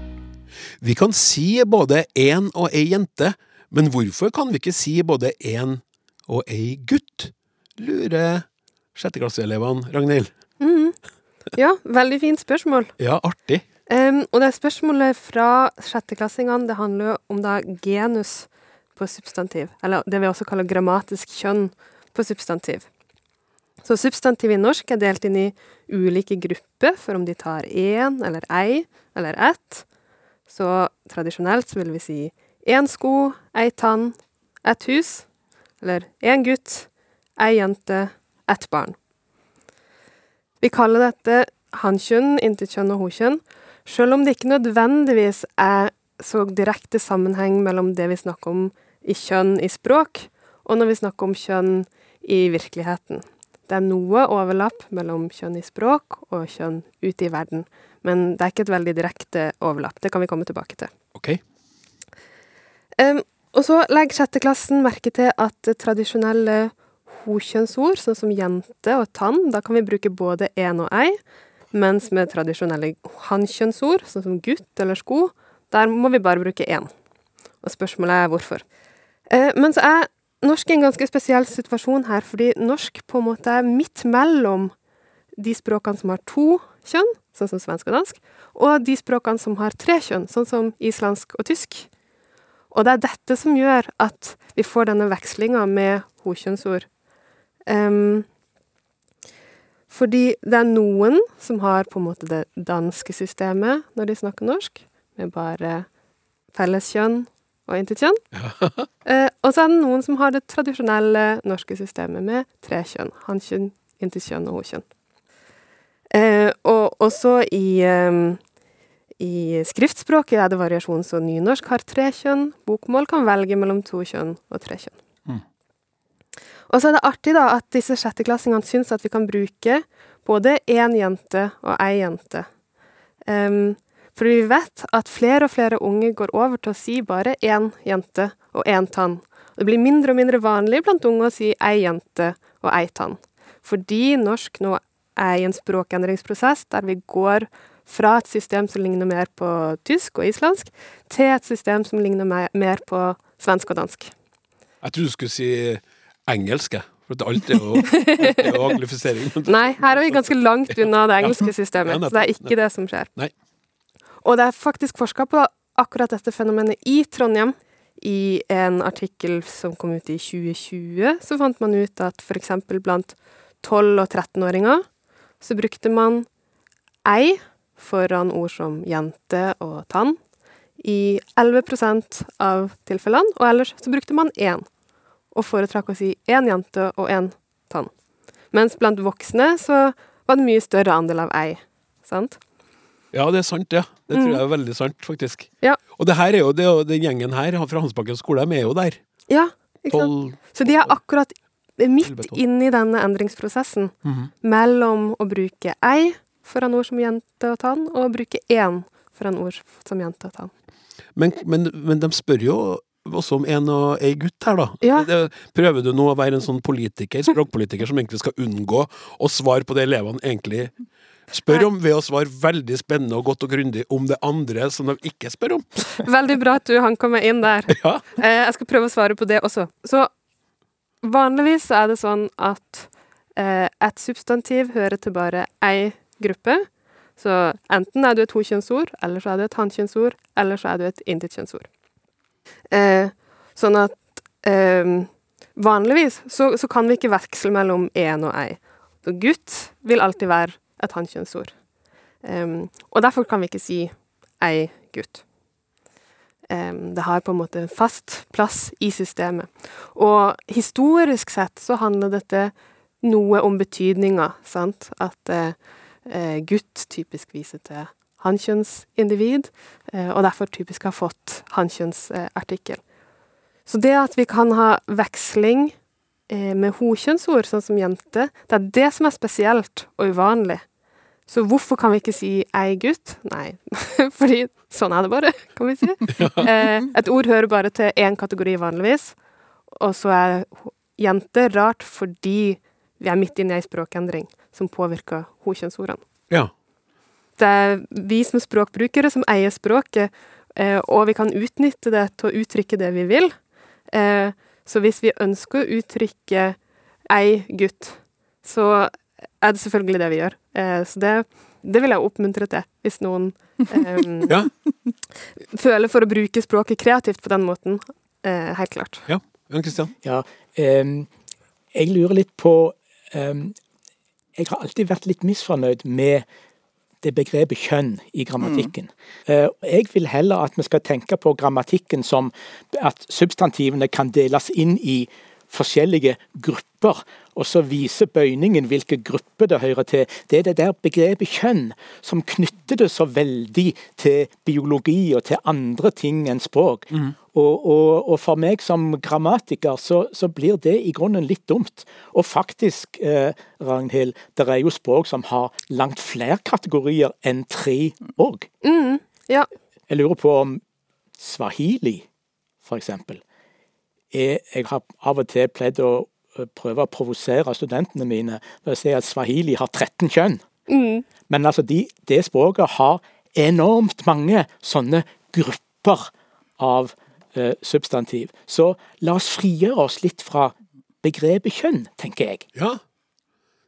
Vi kan si både én og ei jente, men hvorfor kan vi ikke si både én og ei gutt? Lurer sjetteklasseelevene, Ragnhild. Mm. Ja, veldig fint spørsmål. Ja, artig. Um, og det spørsmålet fra sjetteklassingene, det handler jo om da genus på substantiv, eller det vi også kaller grammatisk kjønn på substantiv. Så substantiv i norsk er delt inn i ulike grupper, for om de tar én eller ei eller ett. Så tradisjonelt så vil vi si én sko, ei tann, ett hus. Eller én gutt, ei jente, ett barn. Vi kaller dette hankjønn, intetkjønn og hokjønn, sjøl om det ikke nødvendigvis er så direkte sammenheng mellom det vi snakker om i kjønn i språk, og når vi snakker om kjønn i virkeligheten. Det er noe overlapp mellom kjønn i språk og kjønn ute i verden, men det er ikke et veldig direkte overlapp. Det kan vi komme tilbake til. Ok. Um, og så legger sjetteklassen merke til at tradisjonelle hokjønnsord, sånn som jente og tann, da kan vi bruke både en og ei, mens med tradisjonelle hankjønnsord, sånn som gutt eller sko, der må vi bare bruke én. Og spørsmålet er hvorfor. Eh, men så er norsk en ganske spesiell situasjon her, fordi norsk på en måte er midt mellom de språkene som har to kjønn, sånn som svensk og dansk, og de språkene som har tre kjønn, sånn som islandsk og tysk. Og det er dette som gjør at vi får denne vekslinga med hokjønnsord. Fordi det er noen som har på en måte det danske systemet når de snakker norsk, med bare felleskjønn og intetkjønn. (laughs) Eh, og så er det noen som har det tradisjonelle norske systemet med tre kjønn. Hankjønn, intetkjønn og hokjønn. Eh, og også i, i skriftspråket er det variasjon, så nynorsk har tre kjønn. Bokmål kan velge mellom to kjønn og tre kjønn. Og så er det artig da at disse sjetteklassingene syns at vi kan bruke både én jente og ei jente. Um, for vi vet at flere og flere unge går over til å si bare én jente og én tann. Det blir mindre og mindre vanlig blant unge å si ei jente og ei tann. Fordi norsk nå er i en språkendringsprosess der vi går fra et system som ligner mer på tysk og islandsk, til et system som ligner mer på svensk og dansk. Jeg trodde du skulle si engelsk, For alt er jo, jo (laughs) anglifisering. Nei, her er vi ganske langt unna det engelske systemet. Så det er ikke det som skjer. Nei. Og det er faktisk forska på akkurat dette fenomenet i Trondheim. I en artikkel som kom ut i 2020, så fant man ut at f.eks. blant 12- og 13-åringer så brukte man ei foran ord som jente og tann i 11% av tilfellene, og ellers så brukte man én, og foretrakk å si én jente og én tann. Mens blant voksne så var det mye større andel av ei. sant? Ja, det er sant, ja. Det tror jeg er veldig sant, faktisk. Ja. Og det her er jo, det, den gjengen her fra Hansbakken skole, de er jo der. Ja, ikke sant? Tolv Så de er akkurat midt inne i denne endringsprosessen Mhm. mellom å bruke ei foran ord som jente og tann, og å bruke én foran ord som jente og tann. Men, men, men de spør jo også om en og ei gutt her, da. Ja. Det, prøver du nå å være en sånn politiker, språkpolitiker, som egentlig skal unngå å svare på det elevene egentlig spør om, ved å svare veldig spennende og godt og grundig om det andre som de ikke spør om? (laughs) Veldig bra at du hanka meg inn der. (laughs) Ja. Eh, jeg skal prøve å svare på det også. Så vanligvis er det sånn at eh, et substantiv hører til bare ei gruppe. Så enten er du et tokjønnsord, eller så er du et hannkjønnsord, eller så er du et intetkjønnsord. Eh, sånn at eh, vanligvis så, så kan vi ikke veksle mellom én og ei. Så gutt vil alltid være et hannkjønnsord. Um, og derfor kan vi ikke si ei gutt. Um, det har på en måte en fast plass i systemet. Og historisk sett så handler dette noe om betydninga, sant? At eh, gutt typisk viser til hannkjønnsindivid, eh, og derfor typisk har fått hannkjønnsartikkel. Så det at vi kan ha veksling eh, med hokjønnsord, sånn som jente, det er det som er spesielt og uvanlig. Så hvorfor kan vi ikke si ei gutt? Nei, (laughs) fordi sånn er det bare, kan vi si. Eh, et ord hører bare til én kategori vanligvis, og så er jente rart fordi vi er midt inne i ei språkendring som påvirker hokjønnsordene. Ja. Det er vi som språkbrukere som eier språket, eh, og vi kan utnytte det til å uttrykke det vi vil. Eh, så hvis vi ønsker å uttrykke ei gutt, så er det selvfølgelig det vi gjør. Eh, så det, det vil jeg oppmuntre til, hvis noen (laughs) eh, Ja. føler for å bruke språket kreativt på den måten. Eh, helt klart. Ja, Jan Kristian? Ja, em, jeg lurer litt på em, Jeg har alltid vært litt misfornøyd med det begrepet kjønn i grammatikken. Mm. jeg vil heller at vi skal tenke på grammatikken som at substantivene kan deles inn i forskjellige grupper, og så viser bøyningen hvilke grupper det hører til. Det er det der begrepet kjønn som knytter det så veldig til biologi og til andre ting enn språk. Og, og, og for meg som grammatiker så, så blir det i grunnen litt dumt. Og faktisk, eh, Ragnhild, det er jo språk som har langt flere kategorier enn tre òg. Mm, ja. Jeg lurer på om swahili, for eksempel, er Jeg har av og til pleid å eh, prøve å provosere studentene mine ved å si at swahili har 13 kjønn. Mm. Men altså, de, det språket har enormt mange sånne grupper av eh, substantiv. Så la oss frigjøre oss litt fra begrepet kjønn, tenker jeg. Ja.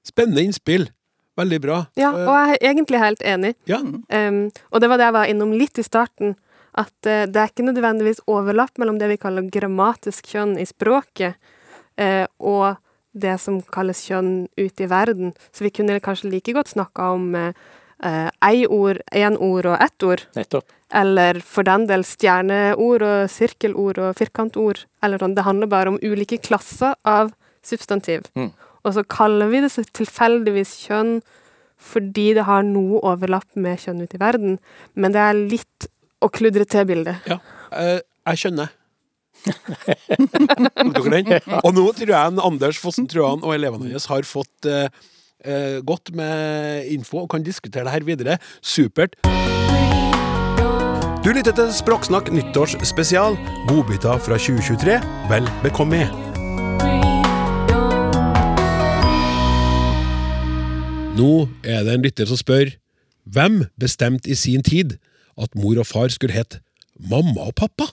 Spennende innspill. Veldig bra. Ja, og jeg er egentlig helt enig. Ja. Um, og det var det jeg var innom litt i starten. At eh, det er ikke nødvendigvis overlapp mellom det vi kaller grammatisk kjønn i språket, eh, og det som kalles kjønn ute i verden. Så vi kunne kanskje like godt snakka om eh, ei ord, én ord og ett ord. Nettopp. Eller for den del stjerneord og sirkelord og firkantord. Eller sånn. Det handler bare om ulike klasser av substantiv. Mm. Og så kaller vi det så tilfeldigvis kjønn fordi det har noe overlapp med kjønn ute i verden. Men det er litt å kludre til bildet. Ja. Eh, jeg skjønner. (laughs) Tok den? Og nå tror jeg Anders Fossen Trøan og elevene hans har fått eh, eh, godt med info og kan diskutere det her videre. Supert. Du lytter til Språksnakk nyttårsspesial. Godbiter fra 2023. Vel bekomme. Nå er det en lytter som spør Hvem bestemte i sin tid at mor og far skulle hete mamma og pappa?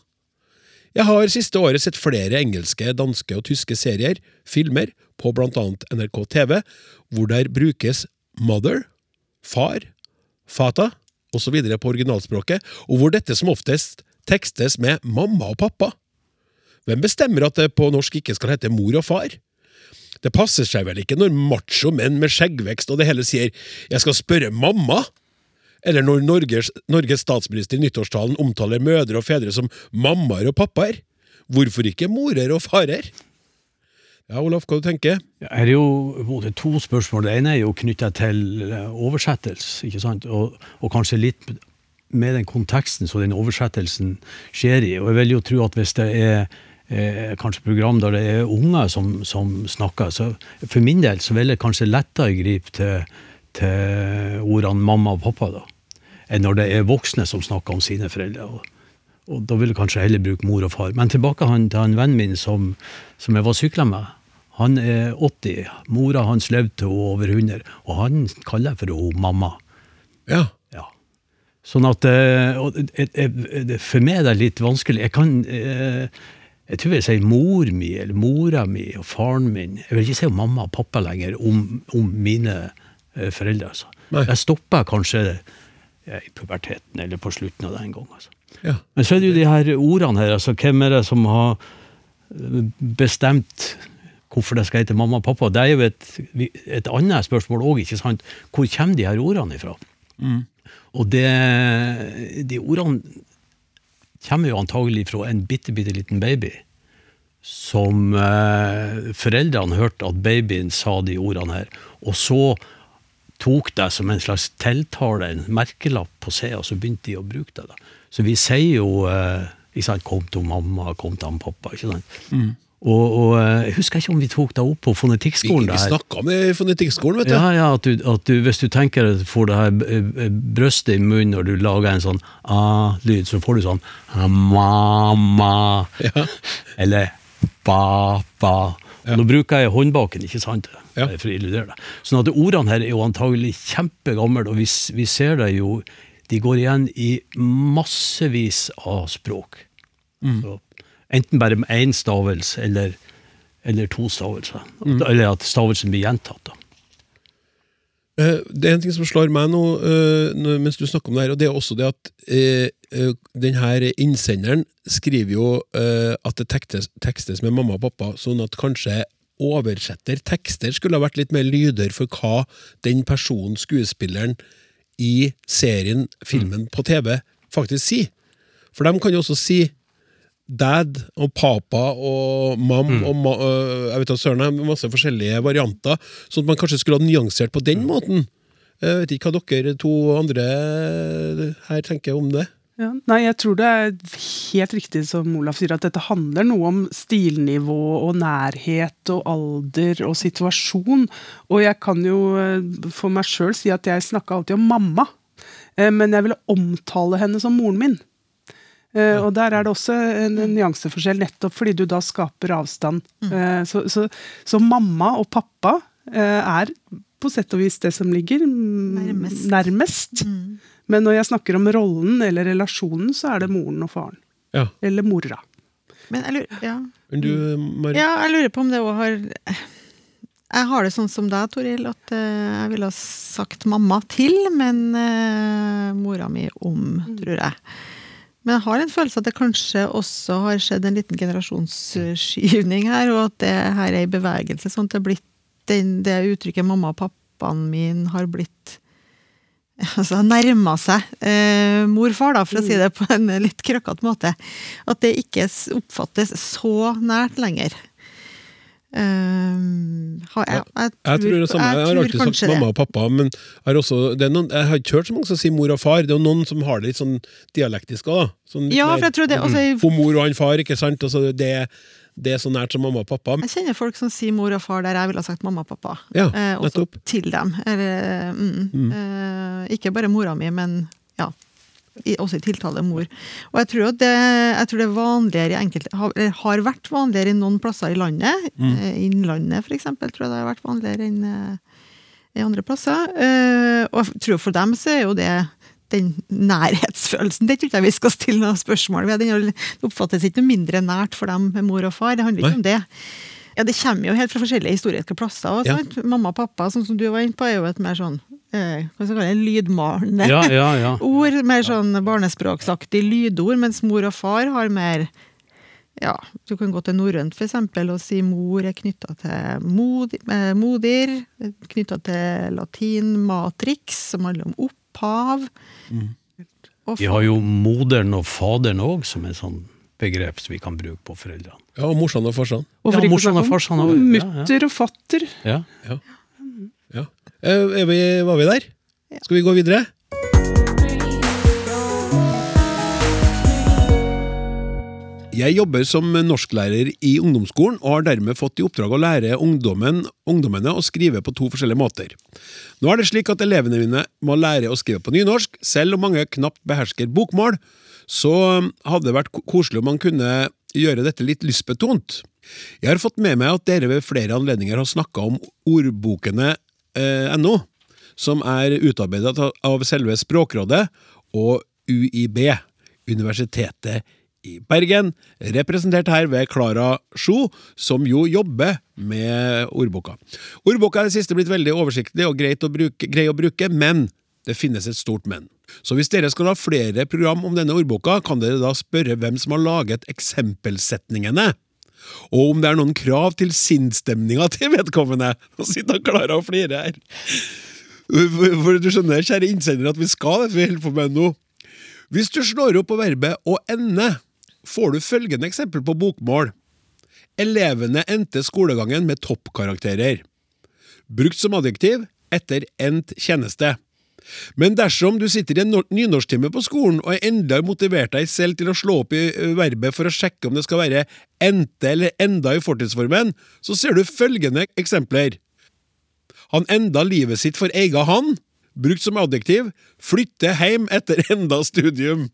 Jeg har siste året sett flere engelske, danske og tyske serier, filmer, på blant annet NRK TV, hvor der brukes mother, far, fata osv. på originalspråket, og hvor dette som oftest tekstes med mamma og pappa. Hvem bestemmer at det på norsk ikke skal hete mor og far? Det passer seg vel ikke når macho menn med skjeggvekst og det hele sier 'jeg skal spørre mamma'? Eller når Norges, Norges statsminister i nyttårstalen omtaler mødre og fedre som mammaer og pappaer? Hvorfor ikke morer og farer? Ja, Olaf, hva du tenker Det er jo både to spørsmål. Det ene er jo knytta til eh, oversettelse, ikke sant? Og, og, kanskje litt med den konteksten som den oversettelsen skjer i. Og jeg vil jo tro at hvis det er eh, kanskje program der det er unger som, som, snakker, så for min del så vil jeg kanskje lettere gripe til, til ordene mamma og pappa, da, enn når det er voksne som snakker om sine foreldre. og og da vil jeg kanskje heller bruke mor og far. Men tilbake til han vennen min som, som jeg var sykla med. Han er 80. Mora hans levde til over 100, og han kaller for henne mamma. Ja. ja. Sånn at eh, For meg er det litt vanskelig. Jeg kan eh, jeg tror jeg sier mor mi eller mora mi og faren min. Jeg vil ikke si mamma og pappa lenger om, om mine eh, foreldre. Altså. Jeg stopper kanskje i puberteten eller på slutten av den en gang. Altså. Ja. Men så er det jo de her ordene her. altså Hvem er det som har bestemt hvorfor det skal hete mamma og pappa. Det er jo et, et annet spørsmål òg, ikke sant. Hvor kommer de her ordene ifra? Mm. Og det, de ordene kommer jo antagelig fra en bitte, bitte liten baby. Som eh, foreldrene hørte at babyen sa de ordene her. Og så tok det som en slags tiltale, en merkelapp på seg, og så begynte de å bruke det. da. Så vi sier jo eh, ikke sant, 'kom til mamma', 'kom til pappa'. ikke sant? Mm. Og, og, eh, Jeg husker ikke om vi tok det opp på fonetikkskolen. Vi, vi snakka om det i fonetikkskolen, vet du. Ja, ja, at du, at du, Hvis du tenker at du får det her brøstet i munnen når du lager en sånn a-lyd, så får du sånn mamma. Ja. Eller ba-ba. Ja. Nå bruker jeg håndbaken, ikke sant? Ja. for å illudere det. Sånn at ordene her er jo antagelig kjempegamle, og vi, vi ser det jo De går igjen i massevis av språk. Mm. Så Enten bare med én stavelse eller, eller to stavelser. Mm. Eller at stavelsen blir gjentatt. da. Eh, Det er en ting som slår meg nå eh, mens du snakker om det her, og det er også det at eh, eh, den her innsenderen skriver jo eh, at det tekstes, tekstes med mamma og pappa, sånn at kanskje oversetter tekster skulle ha vært litt mer lyder for hva den personen, skuespilleren, i serien, filmen, på TV faktisk sier. For de kan jo også si dad og papa og mam og ma jeg vet ikke, søren, masse forskjellige varianter, sånn at man kanskje skulle ha nyansert på den måten. Jeg vet ikke hva dere to andre her tenker om det. Ja, nei, jeg tror det er helt riktig som Olaf sier, at dette handler noe om stilnivå og nærhet og alder og situasjon. Og jeg kan jo for meg sjøl si at jeg snakka alltid om mamma, eh, men jeg ville omtale henne som moren min. Eh, Og der er det også en, en nyanseforskjell, nettopp fordi du da skaper avstand. Eh, Så, så, så mamma og pappa eh, er på sett og vis det som ligger nærmest. nærmest. Men når jeg snakker om rollen eller relasjonen, så er det moren og faren. Ja. Eller mora. Men jeg lurer, ja. Men du, ja, jeg lurer på om det òg har Jeg har det sånn som deg, Toril, at jeg ville ha sagt mamma til, men uh, mora mi om, tror jeg. Men jeg har en følelse at det kanskje også har skjedd en liten generasjonsskyvning her, og at det her er i bevegelse. sånn at det, blitt den, det uttrykket mamma og pappaen min har blitt (laughs) altså nærma seg eh, morfar, da, for å si det på en litt krøkkete måte. At det ikke oppfattes så nært lenger. Um, har, jeg, jeg, Jeg tror det samme. Jeg har alltid sagt det. mamma og pappa, men jeg også, noen, jeg har ikke hørt så mange som sier mor og far. Det er jo noen som har det litt sånn dialektisk òg. Sånn, Ja, for jeg tror det også mm, For mor og han far, ikke sant. Altså, det, det er så nært som mamma og pappa. Jeg kjenner folk som sier mor og far der jeg ville ha sagt mamma og pappa. Ja, eh, også til dem. Eller, mm, Mm. Eh, ikke bare mora mi, men ja. Også i tiltale mor. Og jeg tror, at det, jeg tror det er vanligere i enkelte har, eller har vært vanligere i noen plasser i landet. Mm. Eh, Innlandet, eksempel, tror jeg det har vært vanligere enn eh, i andre plasser. Eh, og jeg tror for dem så er jo det den nærhetsfølelsen. Det tror jeg vi skal stille noen spørsmål ved. Den oppfattes ikke noe mindre nært for dem med mor og far. Det handler ikke om det. Ja, Det kommer jo helt fra forskjellige historiske plasser. også, Ja. Mamma og pappa, sånn som du var inne på, er jo et mer sånn hva skal jeg lydmalende Ja, ja, ja. (laughs) ord. Mer sånn barnespråksaktig lydord, mens mor og far har mer ja, Du kan gå til norrønt eksempel og si mor er knytta til mod, eh, modir, knytta til latin matrix, som handler om opphav. Mm. Vi har jo moderen og faderen òg, som er sånn begrep som vi kan bruke på foreldrene. Ja, og morsan og farsan. Og Ja, morsan og farsan ja. Mutter og fatter. Ja. Ja. Ja. Eh, vi, var vi der? Skal vi gå videre? Jeg jobber som norsklærer i ungdomsskolen, og har dermed fått i oppdrag å lære ungdommen, ungdommene å skrive på to forskjellige måter. Nå er det slik at elevene mine må lære å skrive på nynorsk, selv om mange knapt behersker bokmål, så hadde det vært koselig om man kunne gjøre dette litt lystbetont. Jeg har fått med meg at dere ved flere anledninger har snakka om ordbokene eh, som er utarbeidet av- selve Språkrådet og UiB, Universitetet i Bergen, representert her ved Klara Sjo, som jo jobber med ordboka. Ordboka er det siste blitt veldig oversiktlig og greit å bruke, grei å bruke, men det finnes et stort men. Så hvis dere skal ha flere program om denne ordboka, kan dere da spørre hvem som har laget eksempelsetningene. Og om det er noen krav til sinnsstemninga (laughs) til vedkommende. Nå sitter Klara og flirer her. For, du skjønner, kjære innsender, at vi skal det vi holder på med nå. Hvis du slår opp på verbet å ende, får du følgende eksempel på bokmål. Elevene endte skolegangen med toppkarakterer. Brukt som adjektiv etter endt tjeneste. Men dersom du sitter i en nor- nynorsktime på skolen og enda motivert deg selv til å slå opp i verbet for å sjekke om det skal være ente eller enda i fortidsformen, så ser du følgende eksempler. Han enda livet sitt for ega han, brukt som adjektiv, flytte hjem etter (laughs) enda studium.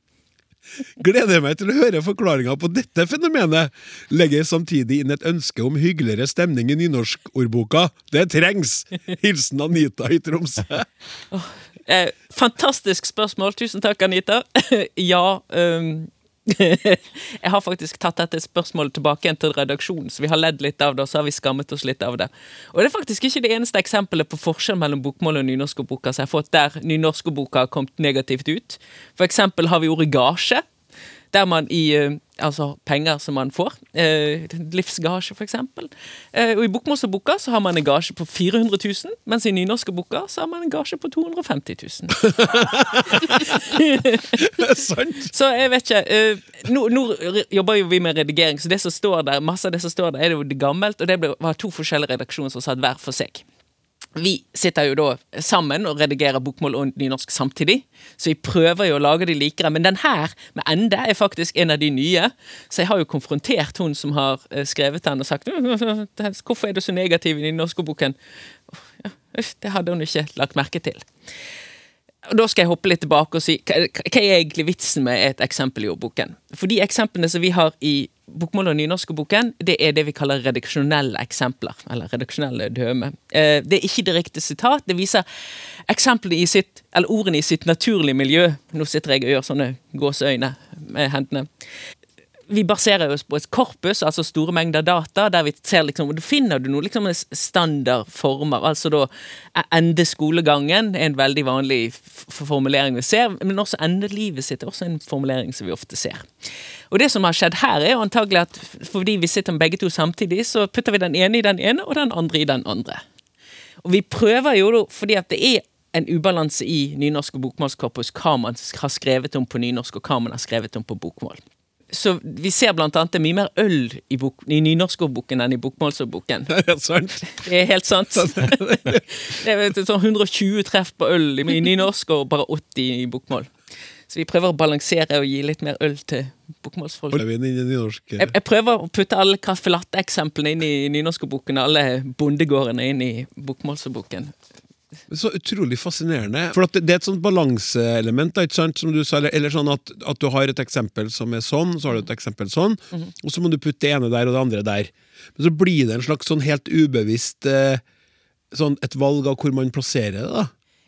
Gleder meg til å høre forklaringa på dette fenomenet. Legger samtidig inn et ønske om hyggeligere stemning i nynorskordboka. Det trengs! Hilsen Anita i Tromsø. (laughs) Eh, fantastisk spørsmål. Tusen takk, Anita. (laughs) ja Um, (laughs) Jeg har faktisk tatt dette spørsmålet tilbake igjen til redaksjonen, så vi har ledd litt av det, og så har vi skammet oss litt av det. Og det er faktisk ikke det eneste eksempelet på forskjell mellom bokmål og nynorskboka som jeg har fått der nynorskboka har kommet negativt ut. For eksempel har vi ordet gasje. Der man i eh, Altså penger som man får. Eh, livsgasje, eksempel. Eh, og i bokmålsboka så har man en gasje på 400 000, mens i nynorske boka så har man en gasje på 250 000. (laughs) det er sant! Så jeg vet ikke eh, nå, nå jobber jo vi med redigering, så det som står der, masse av det som står der, er det jo gammelt, og det ble, var to forskjellige redaksjoner som satt hver for seg. Vi sitter jo da sammen og redigerer bokmål og nynorsk samtidig, så vi prøver jo å lage de likere. Men den her, med ende, er faktisk en av de nye. Så jeg har jo konfrontert hun som har eh, skrevet den, og sagt hvorfor er du så negativ i nynorskboken? Ja, det hadde hun ikke lagt merke til. Og Da skal jeg hoppe litt tilbake og si hva er egentlig vitsen med et eksempel i ordboken. For de eksemplene som vi har i bokmål- og nynorskboken, det er det vi kaller redaksjonelle eksempler. Eller redaksjonelle døme. Eh, det er ikke direkte sitat. Det viser eksemplene i sitt, eller ordene i sitt naturlige miljø. Nå sitter jeg og gjør sånne gåseøyne med hendene vi baserer oss på et korpus, altså store mengder data, der vi ser liksom, og finner du noen liksom standardformer. Altså da ende skolegangen er en veldig vanlig formulering vi ser, men også endelivet sitt er også en formulering som vi ofte ser. Og det som har skjedd her, er jo antagelig at fordi vi sitter med begge to samtidig, så putter vi den ene i den ene, og den andre i den andre. Og vi prøver jo da, fordi at det er en ubalanse i nynorsk og bokmålskorpus, hva man har skrevet om på nynorsk, og hva man har skrevet om på bokmål. Så vi ser blant annet det er mye mer øl i, bok, i nynorskordboken enn i bokmålsordboken. (laughs) Det er sant. Det er helt sant. (laughs) det er sånn 120 treff på øl i nynorsk og bare 80 i bokmål. Så vi prøver å balansere og gi litt mer øl til bokmålsfolk. Jeg, jeg prøver å putte alle caffè latte-eksemplene inn i nynorskordboken, alle bondegårdene inn i bokmålsboken. Så utrolig fascinerende. For at det, det er et sånt balanseelement, som du sa, eller, eller sånn at, at du har et eksempel som er sånn, så har du et eksempel sånn, Mhm. og så må du putte det ene der og det andre der. Men så blir det en slags sånn helt ubevisst eh, sånn et valg av hvor man plasserer det, da.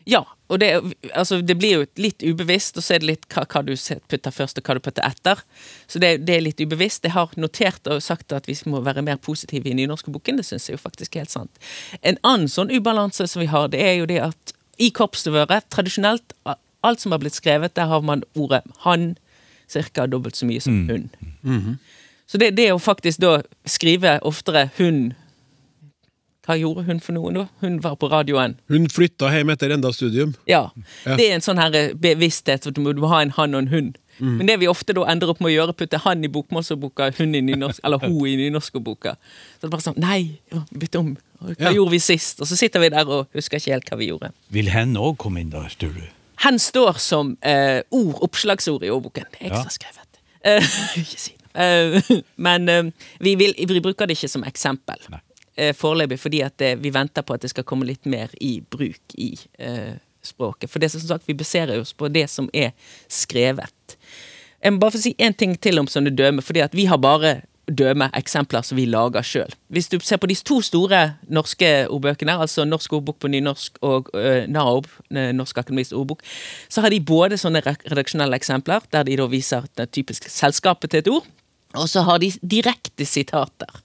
Ja, og det, altså, det blir jo litt ubevisst, og så er det litt hva, hva du putter først og hva du putter etter. Så det, det er litt ubevisst. Jeg har notert og sagt at vi må være mer positive i nynorskboken. Det syns jeg jo faktisk er helt sant. En annen sånn ubalanse som vi har, det er jo det at i korpsdøret, tradisjonelt, alt som har blitt skrevet, der har man ordet han ca. dobbelt så mye som hun. Så det, det å faktisk da skrive oftere hun Hva gjorde hun for noe, da? Hun var på radioen. Hun flytta hjem etter enda studium. Ja. Ja. Det er en sånn her bevissthet at du må, du må ha en han og en hun. Mm. Men det vi ofte da ender opp med å gjøre, putte han i bokmålsordboka, hun i nynorsk, eller hun i nynorskordboka. Så det er bare sånn Nei, bytte om. Hva ja. gjorde vi sist? Og så sitter vi der og husker ikke helt hva vi gjorde. Vil hen òg komme inn der, tror du? Hen står som eh, ord, oppslagsord i ordboken. Det er ekstra skrevet. Uh, (laughs) ikke si noe. Uh, (laughs) men eh, vi, vil, vi, bruker det ikke som eksempel foreløpig, fordi at vi venter på at det skal komme litt mer i bruk i språket. For det som sagt, vi baserer oss på det som er skrevet. Jeg må bare få si én ting til om sånne døme, fordi at vi har bare døme eksempler som vi lager sjøl. Hvis du ser på de to store norske ordbøkene, altså Norsk ordbok på nynorsk og uh, NAOB, Norsk akademisk ordbok, så har de både sånne redaksjonelle eksempler, der de da viser det typiske selskapet til et ord, og så har de direkte sitater.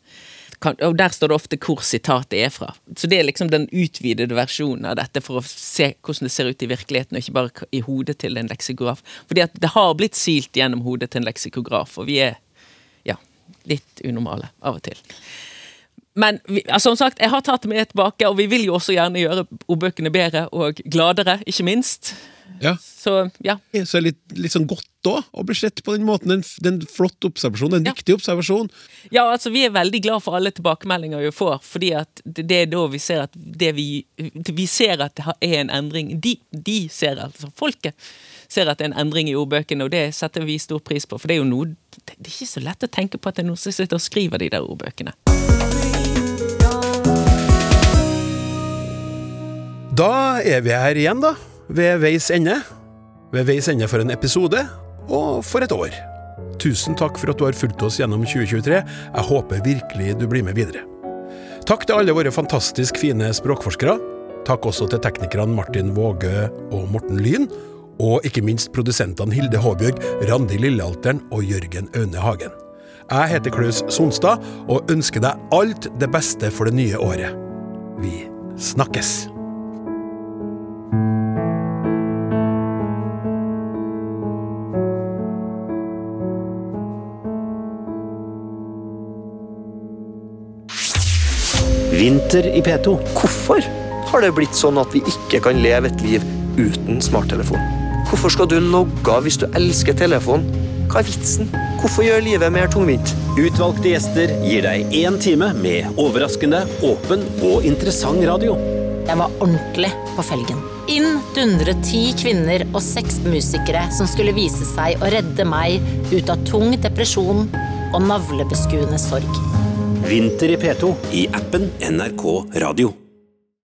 Og der står det ofte hvor sitatet er fra. Så det er liksom den utvidede versjonen av dette for å se hvordan det ser ut i virkeligheten, og ikke bare i hodet til en leksikograf. Fordi at det har blitt silt gjennom hodet til en leksikograf, og vi er litt unormale av og til. Men vi, altså, som sagt, jeg har tatt det med tilbake, og vi vil jo også gjerne gjøre ordbøkene bedre og gladere, ikke minst. Ja. Så ja. Så er litt, litt sånn godt da, å bli sett på den måten. En, en flott observasjon, en ja. viktig observasjon. Ja, altså vi er veldig glad for alle tilbakemeldinger vi får, fordi at det er da vi ser at det vi, vi ser at det er en endring. De, de ser altså folket ser at det er en endring i ordbøkene, og det setter vi stor pris på. For det er jo noe Det er ikke så lett å tenke på at det er noen som sitter og skriver de der ordbøkene. Da er vi her igjen, da. Ved veis ende. Ved veis ende for en episode, og for et år. Tusen takk for at du har fulgt oss gjennom 2023. Jeg håper virkelig du blir med videre. Takk til alle våre fantastisk fine språkforskere. Takk også til teknikerne Martin Våge og Morten Lyn og ikke minst produsentene Hilde Håbjørg, Randi Lillealteren og Jørgen Aune Hagen. Jeg heter Klaus Sonstad og ønsker deg alt det beste for det nye året. Vi snakkes! Vinter i P2. Hvorfor har det blitt sånn at vi ikke kan leve et liv uten smarttelefon? Hvorfor skal du logge av hvis du elsker telefon? Hva er vitsen? Hvorfor gjør livet mer tungvint? Utvalgte gjester gir deg én time med overraskende, åpen og interessant radio. Jeg var ordentlig på felgen. Inn dundret ti kvinner og seks musikere som skulle vise seg å redde meg ut av tung depresjon og navlebeskuende sorg. Vinter i P2 i appen NRK Radio.